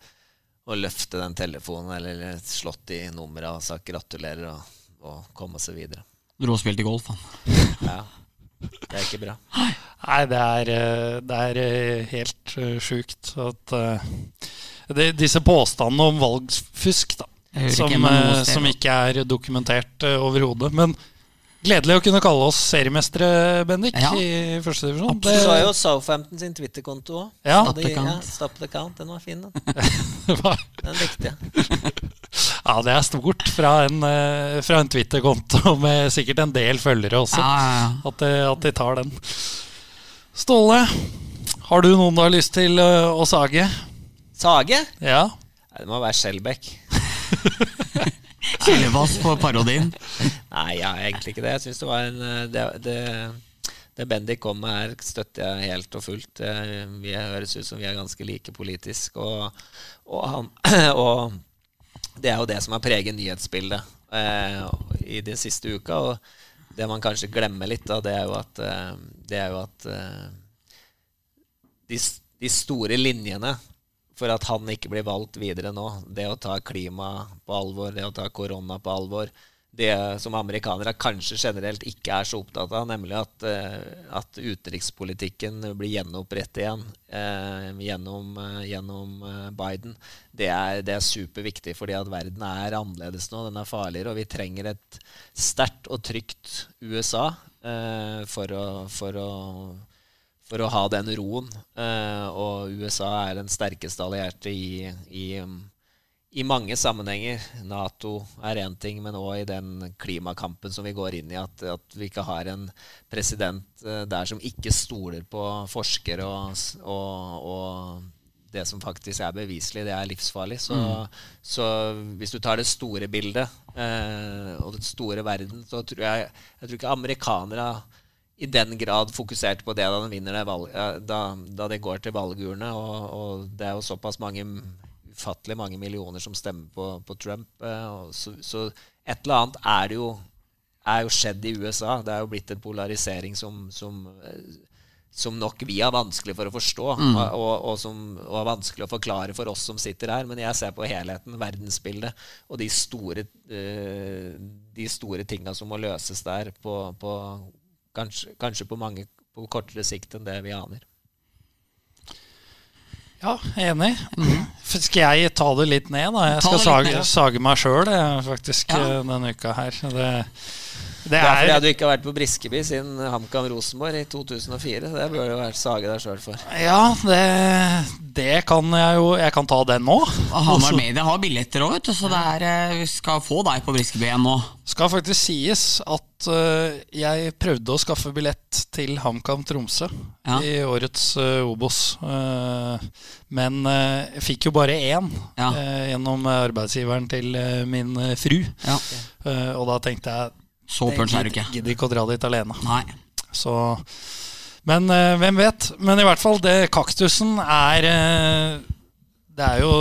å løfte den telefonen eller slått i nummeret og sagt gratulerer og, og komme seg videre. Dro og spilte golf, han. Ja, det er ikke bra. Nei, det er, eh, det er eh, helt uh, sjukt at eh, det, Disse påstandene om valgfusk, da, som, eh, som ikke er dokumentert overhodet. Men gledelig å kunne kalle oss seriemestere, Bendik, Ja. i første divisjon. Du så jo Southampton sin Twitter-konto òg. Ja. Stop the count. Ja, Stop the count. Den var fin, den. Det var- Den likte jeg. ja, det er stort fra en, eh, fra en Twitter-konto med sikkert en del følgere også. Ja, ja, ja. At, de, at de tar den. Ståle, har du noen du har lyst til eh, å sage? Sage? Ja. Nei, det må være Skjelbæk. Kjellebass på parodien. Nei, jeg er egentlig ikke det. Jeg synes det var en eh, Det, det, det Bendik kom med her, støtter jeg helt og fullt. Eh, Vi høres ut som vi er ganske like politisk. Og, og, han, og det er jo det som har preget nyhetsbildet eh, i den siste uka. Og det man kanskje glemmer litt, da, det er jo at, eh, det er jo at de, de store linjene for at han ikke blir valgt videre nå. Det å ta klima på alvor, det å ta korona på alvor. Det som amerikanere kanskje generelt ikke er så opptatt av, nemlig at, eh, at utenrikspolitikken blir gjenopprettet igjen eh, gjennom, eh, gjennom eh, Biden. Det er, det er superviktig, fordi at verden er annerledes nå. Den er farligere, og vi trenger et sterkt og trygt USA eh, for å, for å for å ha den roen. Eh, og USA er den sterkeste allierte i, i, i mange sammenhenger. Nato er én ting, men òg i den klimakampen som vi går inn i. At, at vi ikke har en president eh, der som ikke stoler på forskere og, og, og det som faktisk er beviselig, det er livsfarlig. Så, så hvis du tar det store bildet eh, og den store verden, så tror jeg, jeg tror ikke amerikanere i den grad fokusert på det da det valg, da, da det går til valgurene. Og, og det er jo såpass mange ufattelig mange millioner som stemmer på, på Trump. eh, så, så et eller annet er jo er jo skjedd i USA. Det er jo blitt en polarisering som, som, eh, som nok vi har vanskelig for å forstå, og, og, og som og er vanskelig å forklare for oss som sitter her. Men jeg ser på helheten, verdensbildet, og de store, eh, de store tinga som må løses der på, på kanskje, kanskje på, mange, på kortere sikt enn det vi aner. Ja, enig. Skal jeg ta det litt ned, da? Jeg skal sage, ned, ja. sage meg sjøl faktisk Ja. eh, denne uka her. Det, det er fordi du ikke har vært på Briskeby siden HamKam Rosenborg i 2004. Det bør du vært sage deg sjøl for. Ja, det, det kan jeg jo Jeg kan ta den nå. Hamar Media har billetter òg, så det er, eh, vi skal få deg på Briskeby igjen nå. Skal faktisk sies at uh, jeg prøvde å skaffe billett til HamKam Tromsø Ja. i årets uh, Obos. Uh, men jeg fikk jo bare én Ja. gjennom arbeidsgiveren til min fru. Ja. Eh, og da tenkte jeg Så punch er du ikke. Gidder ikke å dra dit alene. Nei. Så, men eh, hvem vet? Men i hvert fall, det kaktusen er eh, Det er jo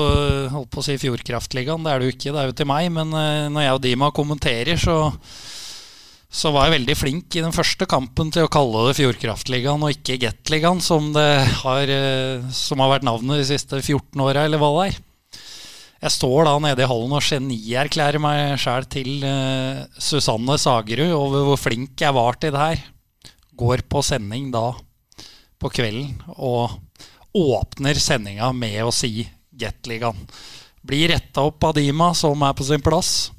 holdt på å si Fjordkraftligaen. Det er det jo ikke, det er jo til meg. Men eh, når jeg og Dima kommenterer, så så var jeg veldig flink i den første kampen til å kalle det Fjordkraftligaen og ikke Gateligaen, som, det har, eh, som har vært navnet de siste 14 åra, eller hva det er. Jeg står da nede i hallen og genierklærer meg sjæl til uh, Susanne Sagerud over hvor flink jeg var til det her. Går på sending da på kvelden og åpner sendinga med å si Gateligaen. Blir retta opp av Dima, som er på sin plass.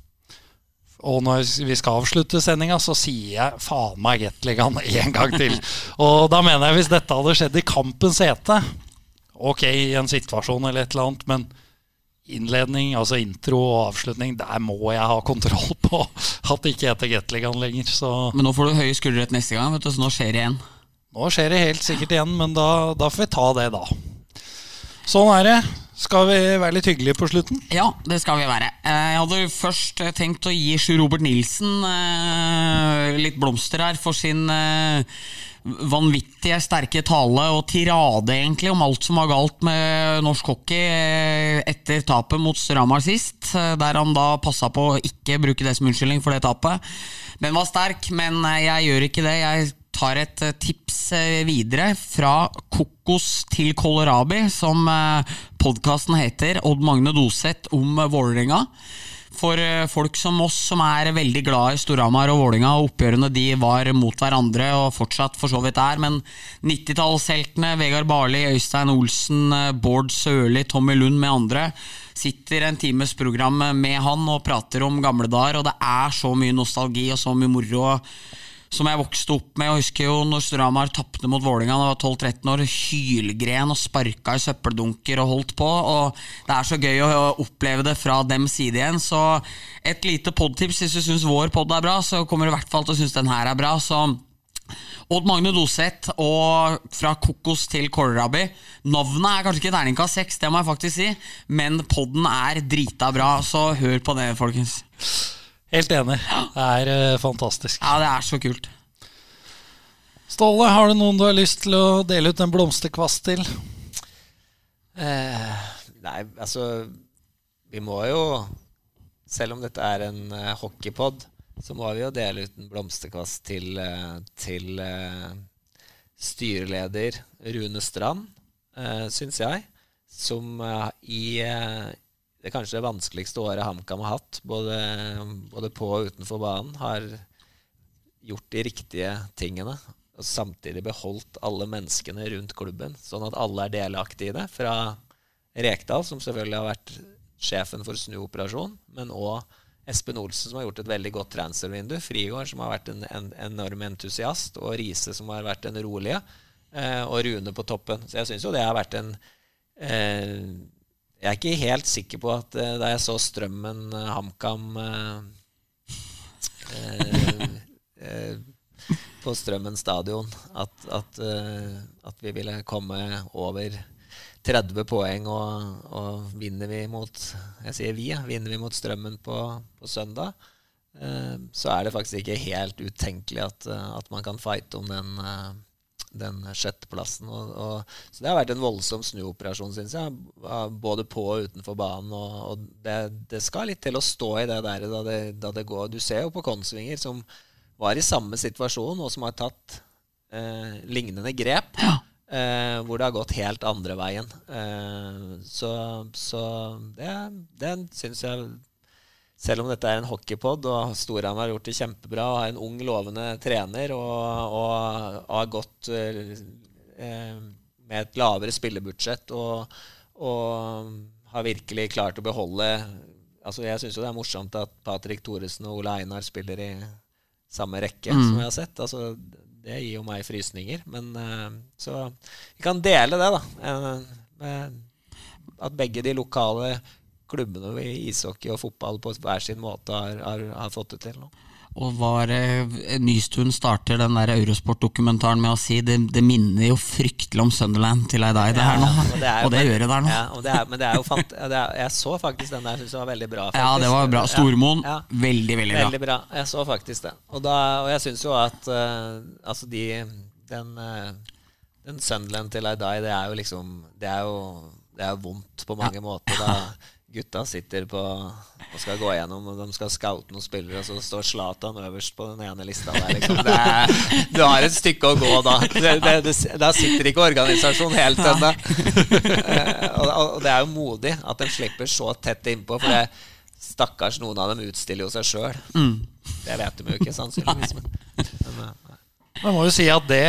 Og når vi skal avslutte sendinga, så sier jeg faen meg Gateligaen en gang til. Og da mener jeg hvis dette hadde skjedd i kampens hete, ok, i en situasjon eller et eller annet, men innledning, altså intro og avslutning, der må jeg ha kontroll på at det ikke heter Gateligaen lenger. Så Men nå får du høye skuldre neste gang, vet du, så nå skjer det igjen. nå skjer det helt sikkert igjen, men da, da får vi ta det da. Sånn er det. Skal vi være litt hyggelige på slutten? Ja, det skal vi være. Eh, Jeg hadde først eh, tenkt å gi Sjur Robert Nilsen eh, litt blomster her for sin vanvittige sterke tale og tirade egentlig om alt som var galt med norsk hockey eh, etter tapet mot Strama sist, eh, der han da passa på å ikke bruke det som unnskyldning for det tapet. Den var sterk, men eh, jeg gjør ikke det. Jeg tar et tips videre fra kokos til kålrabi, som podkasten heter. Odd Magne Doseth om Vålerenga. For eh, folk som oss som er veldig glad i Storhamar og Vålinga, og oppgjørene de var mot hverandre og fortsatt for så vidt er, men 90-tallsheltene Vegard Barli, Øystein Olsen, eh, Bård Sørli, Tommy Lund med andre sitter en times program med han og prater om gamle dager, og det er så mye nostalgi og så mye moro som jeg vokste opp med. Jeg husker jo når Storhamar tapte mot Vålinga da jeg var 12-13 år. Hylgren og sparka i søppeldunker og holdt på. og Det er så gøy å oppleve det fra dem side igjen. Så et lite podtips hvis du syns vår pod er bra, så kommer du i hvert fall til å synes den her er bra. så Odd Magne Doseth og fra kokos til kålrabi. Navnet er kanskje ikke terningkast seks, det må jeg faktisk si, men podden er drita bra, så hør på det, folkens. Helt enig. Det er uh, fantastisk. Ja, det er så kult. Ståle, har du noen du har lyst til å dele ut en blomsterkvast til? Eh, nei, altså Vi må jo Selv om dette er en uh, hockeypod, så må vi jo dele ut en blomsterkvast til, uh, til uh, styreleder Rune Strand, uh, syns jeg. Som i det kanskje vanskeligste året HamKam har hatt, både, både på og utenfor banen, har gjort de riktige tingene. Og samtidig beholdt alle menneskene rundt klubben, sånn at alle er delaktige i det. Fra Rekdal, som selvfølgelig har vært sjefen for snuoperasjon, men òg Espen Olsen, som har gjort et veldig godt transfervindu. Frigård, som har vært en, en enorm entusiast. Og Riise, som har vært den rolige. Eh, og Rune på toppen. Så jeg syns jo det har vært en eh, Jeg er ikke helt sikker på at eh, da jeg så Strømmen eh, HamKam eh, på Strømmen stadion, at, at, at vi ville komme over 30 poeng, og, og vinner vi mot Jeg sier vi, vinner vi mot Strømmen på, på søndag, så er det faktisk ikke helt utenkelig at, at man kan fighte om den, den sjetteplassen. Og, og, så det har vært en voldsom snuoperasjon, syns jeg. Både på og utenfor banen. Og, og det, det skal litt til å stå i det der da det, da det går. Du ser jo på Konsvinger, som var i samme situasjon, og som har tatt eh, lignende grep. Eh, hvor det har gått helt andre veien. Eh, så så det, det syns jeg selv om dette er en hockeypod, og Storhamar har gjort det kjempebra, og har en ung, lovende trener og, og har gått eh, eh, med et lavere spillebudsjett og, og har virkelig klart å beholde Altså Jeg syns jo det er morsomt at Patrick Thoresen og Ole Einar spiller i samme rekke som jeg har sett. Altså Det gir jo meg frysninger. Men eh, så vi kan dele det, da. eh, med at begge de lokale klubbene i ishockey og fotball på hver sin måte har, har, har fått det til nå. Og var eh, Nystuen starter den der Eurosport-dokumentaren med å si det, det minner jo fryktelig om Sunderland til ei deg, det her nå. og det jo- og det gjør det der nå. Ja, og det er, men det er jo fant er, Jeg så faktisk den der, syns jeg var veldig bra. Faktisk. Ja, det var bra. Stormoen, Ja, veldig, veldig bra. Veldig bra. Jeg så faktisk det. Og, da, og jeg syns jo at uh, altså de Den, uh, den Sunderland til Aidai, det er jo liksom Det er jo, det er jo vondt på mange måter. Da gutta sitter på og skal gå gjennom, og de skal scoute noen spillere, og så står Zlatan øverst på den ene lista der. Liksom. Er, du har et stykke å gå da. Det, det, det, da sitter ikke organisasjonen helt ennå. Eh, og, og det er jo modig at de slipper så tett innpå, for det, stakkars noen av dem utstiller jo seg sjøl. Det vet de jo ikke, sannsynligvis. Men, men, eh, Jeg må jo si at det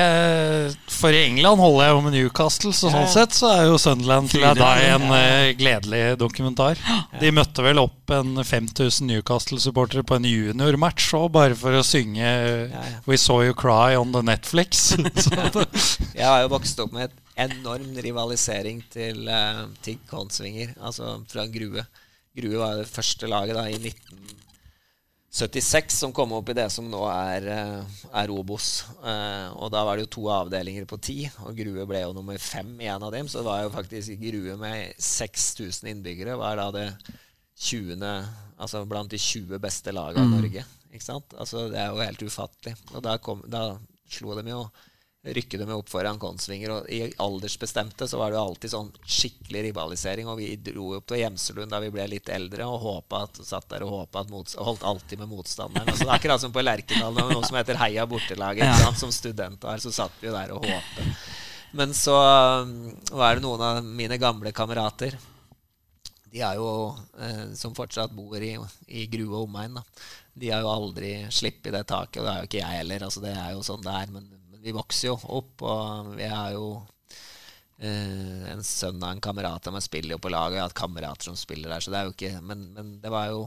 For i England holder jeg jo med Newcastle, så sånn sett så er jo Sunderland til deg en eh, gledelig dokumentar. De møtte vel opp en 5000 Newcastle-supportere på en juniormatch òg, bare for å synge ja. 'We Saw You Cry on the Netflix'. Jeg har jo vokst opp med et enorm rivalisering til, uh, til Konsvinger, altså fra Grue. Grue var det første laget da i 1976 som kom opp i det som nå er, eh, er Obos. Eh, og da var det jo to avdelinger på ti, og Grue ble jo nummer fem i en av dem. Så det var jo faktisk Grue med 6000 innbyggere var da det 20. Altså blant de 20 beste lagene i Norge. Ikke sant? Altså Det er jo helt ufattelig. Og da, kom, da slo de jo rykke dem opp foran Konsvinger. Og i aldersbestemte så var det jo alltid sånn skikkelig rivalisering. Og vi dro opp til Gjemselund da vi ble litt eldre og håpa at, satt der og håpa at motst holdt alltid med motstanderen. Altså, det er akkurat som på Lerkendal, med noe som heter Heia bortelaget. Ja. Som studenter så satt vi jo der og håpet. Men så um, var det noen av mine gamle kamerater de er jo, eh, som fortsatt bor i, i Grue og omegn, da. de har jo aldri sluppet det taket, og det er jo ikke jeg heller. altså Det er jo sånn det er. Men, men vi vokser jo opp, og vi er jo Uh, En sønn av en kamerat av meg spiller jo på laget, jeg har hatt kamerater som spiller der, så det er jo ikke Men, men det var jo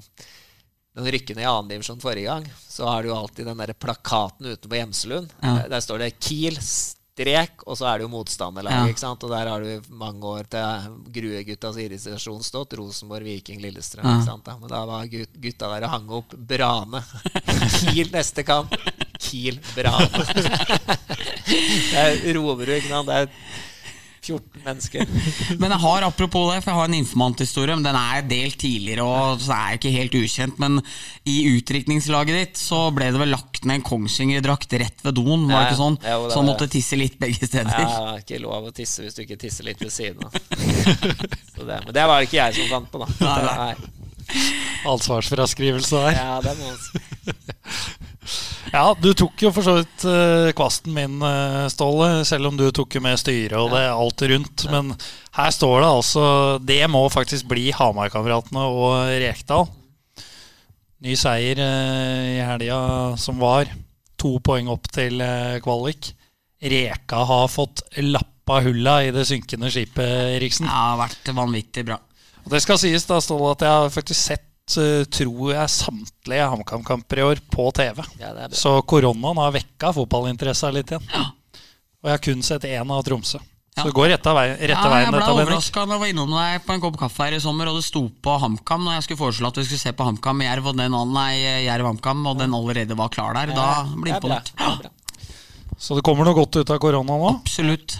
rykker ned i annendivisjon forrige gang, så har du jo alltid den der plakaten utenpå Gjemselund. Der, der står det Kiel strek, og så er det jo motstanderlaget. Ja. ikke sant? Og der har du mange år til Grueguttas irritasjon stått. Rosenborg, Viking, Lillestrøm. Ja. ikke sant? da? Men da var gutta der og hang opp Brane. Kiel neste kamp. Kiel Brane. det er Roverud, ikke sant. Det er 14 mennesker. Men jeg har apropos det, for jeg har en informanthistorie. Men den er delt tidligere, og så er jeg ikke helt ukjent. Men i utdrikningslaget ditt så ble det vel lagt ned en Kongsvinger-drakt rett ved doen, var det ikke sånn? jo, det så måtte tisse litt begge steder. Ja, ikke lov å tisse hvis du ikke tisser litt ved siden av. Det, men det var det ikke jeg som fant på, da. Nei, Nei. Ansvarsfraskrivelse der. Ja, det må. Ja, du tok jo for så vidt uh, kvasten min, uh, Ståle, selv om du tok jo med styret og det alt rundt. Men her står det altså Det må faktisk bli Hamarkameratene og Rekdal. Ny seier uh, i helga som var. To poeng opp til kvalik. Reka har fått lappa hulla i det synkende skipet, Eriksen. Ja, det har vært vanvittig bra. Og det skal sies, da, Ståle, at jeg har faktisk sett, eh, tror jeg, samtlige HamKam-kamper i år på TV. Ja, er. Så koronaen har vekka fotballinteressa litt igjen. Og jeg har kun sett én av Tromsø. Så det går rette veien, Rett Ja, veien jeg ble overraska da jeg var innom deg på en kopp kaffe her i sommer, og det sto på HamKam når jeg skulle foreslå at vi skulle se på HamKam Jerv, og den nei, Jerv HamKam, og den allerede var klar der. Da blir er imponert. Det er. Så det kommer noe godt ut av korona nå. Absolutt.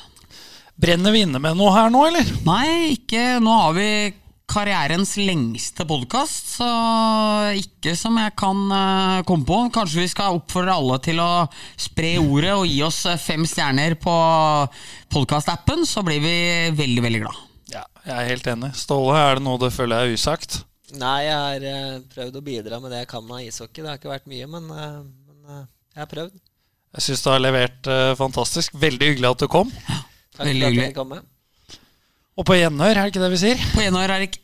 Brenner vi inne med noe her nå, eller? Nei, ikke Nå har vi karrierens lengste podkast, så ikke som jeg kan eh, komme på. Kanskje vi skal oppfordre alle til å spre ordet og gi oss eh, fem stjerner på podkastappen, så blir vi veldig, veldig glad. Ja, jeg er helt enig. Ståle, er det noe du føler er usagt? Nei, jeg har eh, prøvd å bidra med det jeg kan av ishockey. Det har ikke vært mye, men, men jeg har prøvd. Jeg syns du har levert uh, fantastisk. Veldig hyggelig at du kom. Takk Veldig hyggelig. Og på gjenhør, er det ikke det vi sier? På gjenhør, Erik.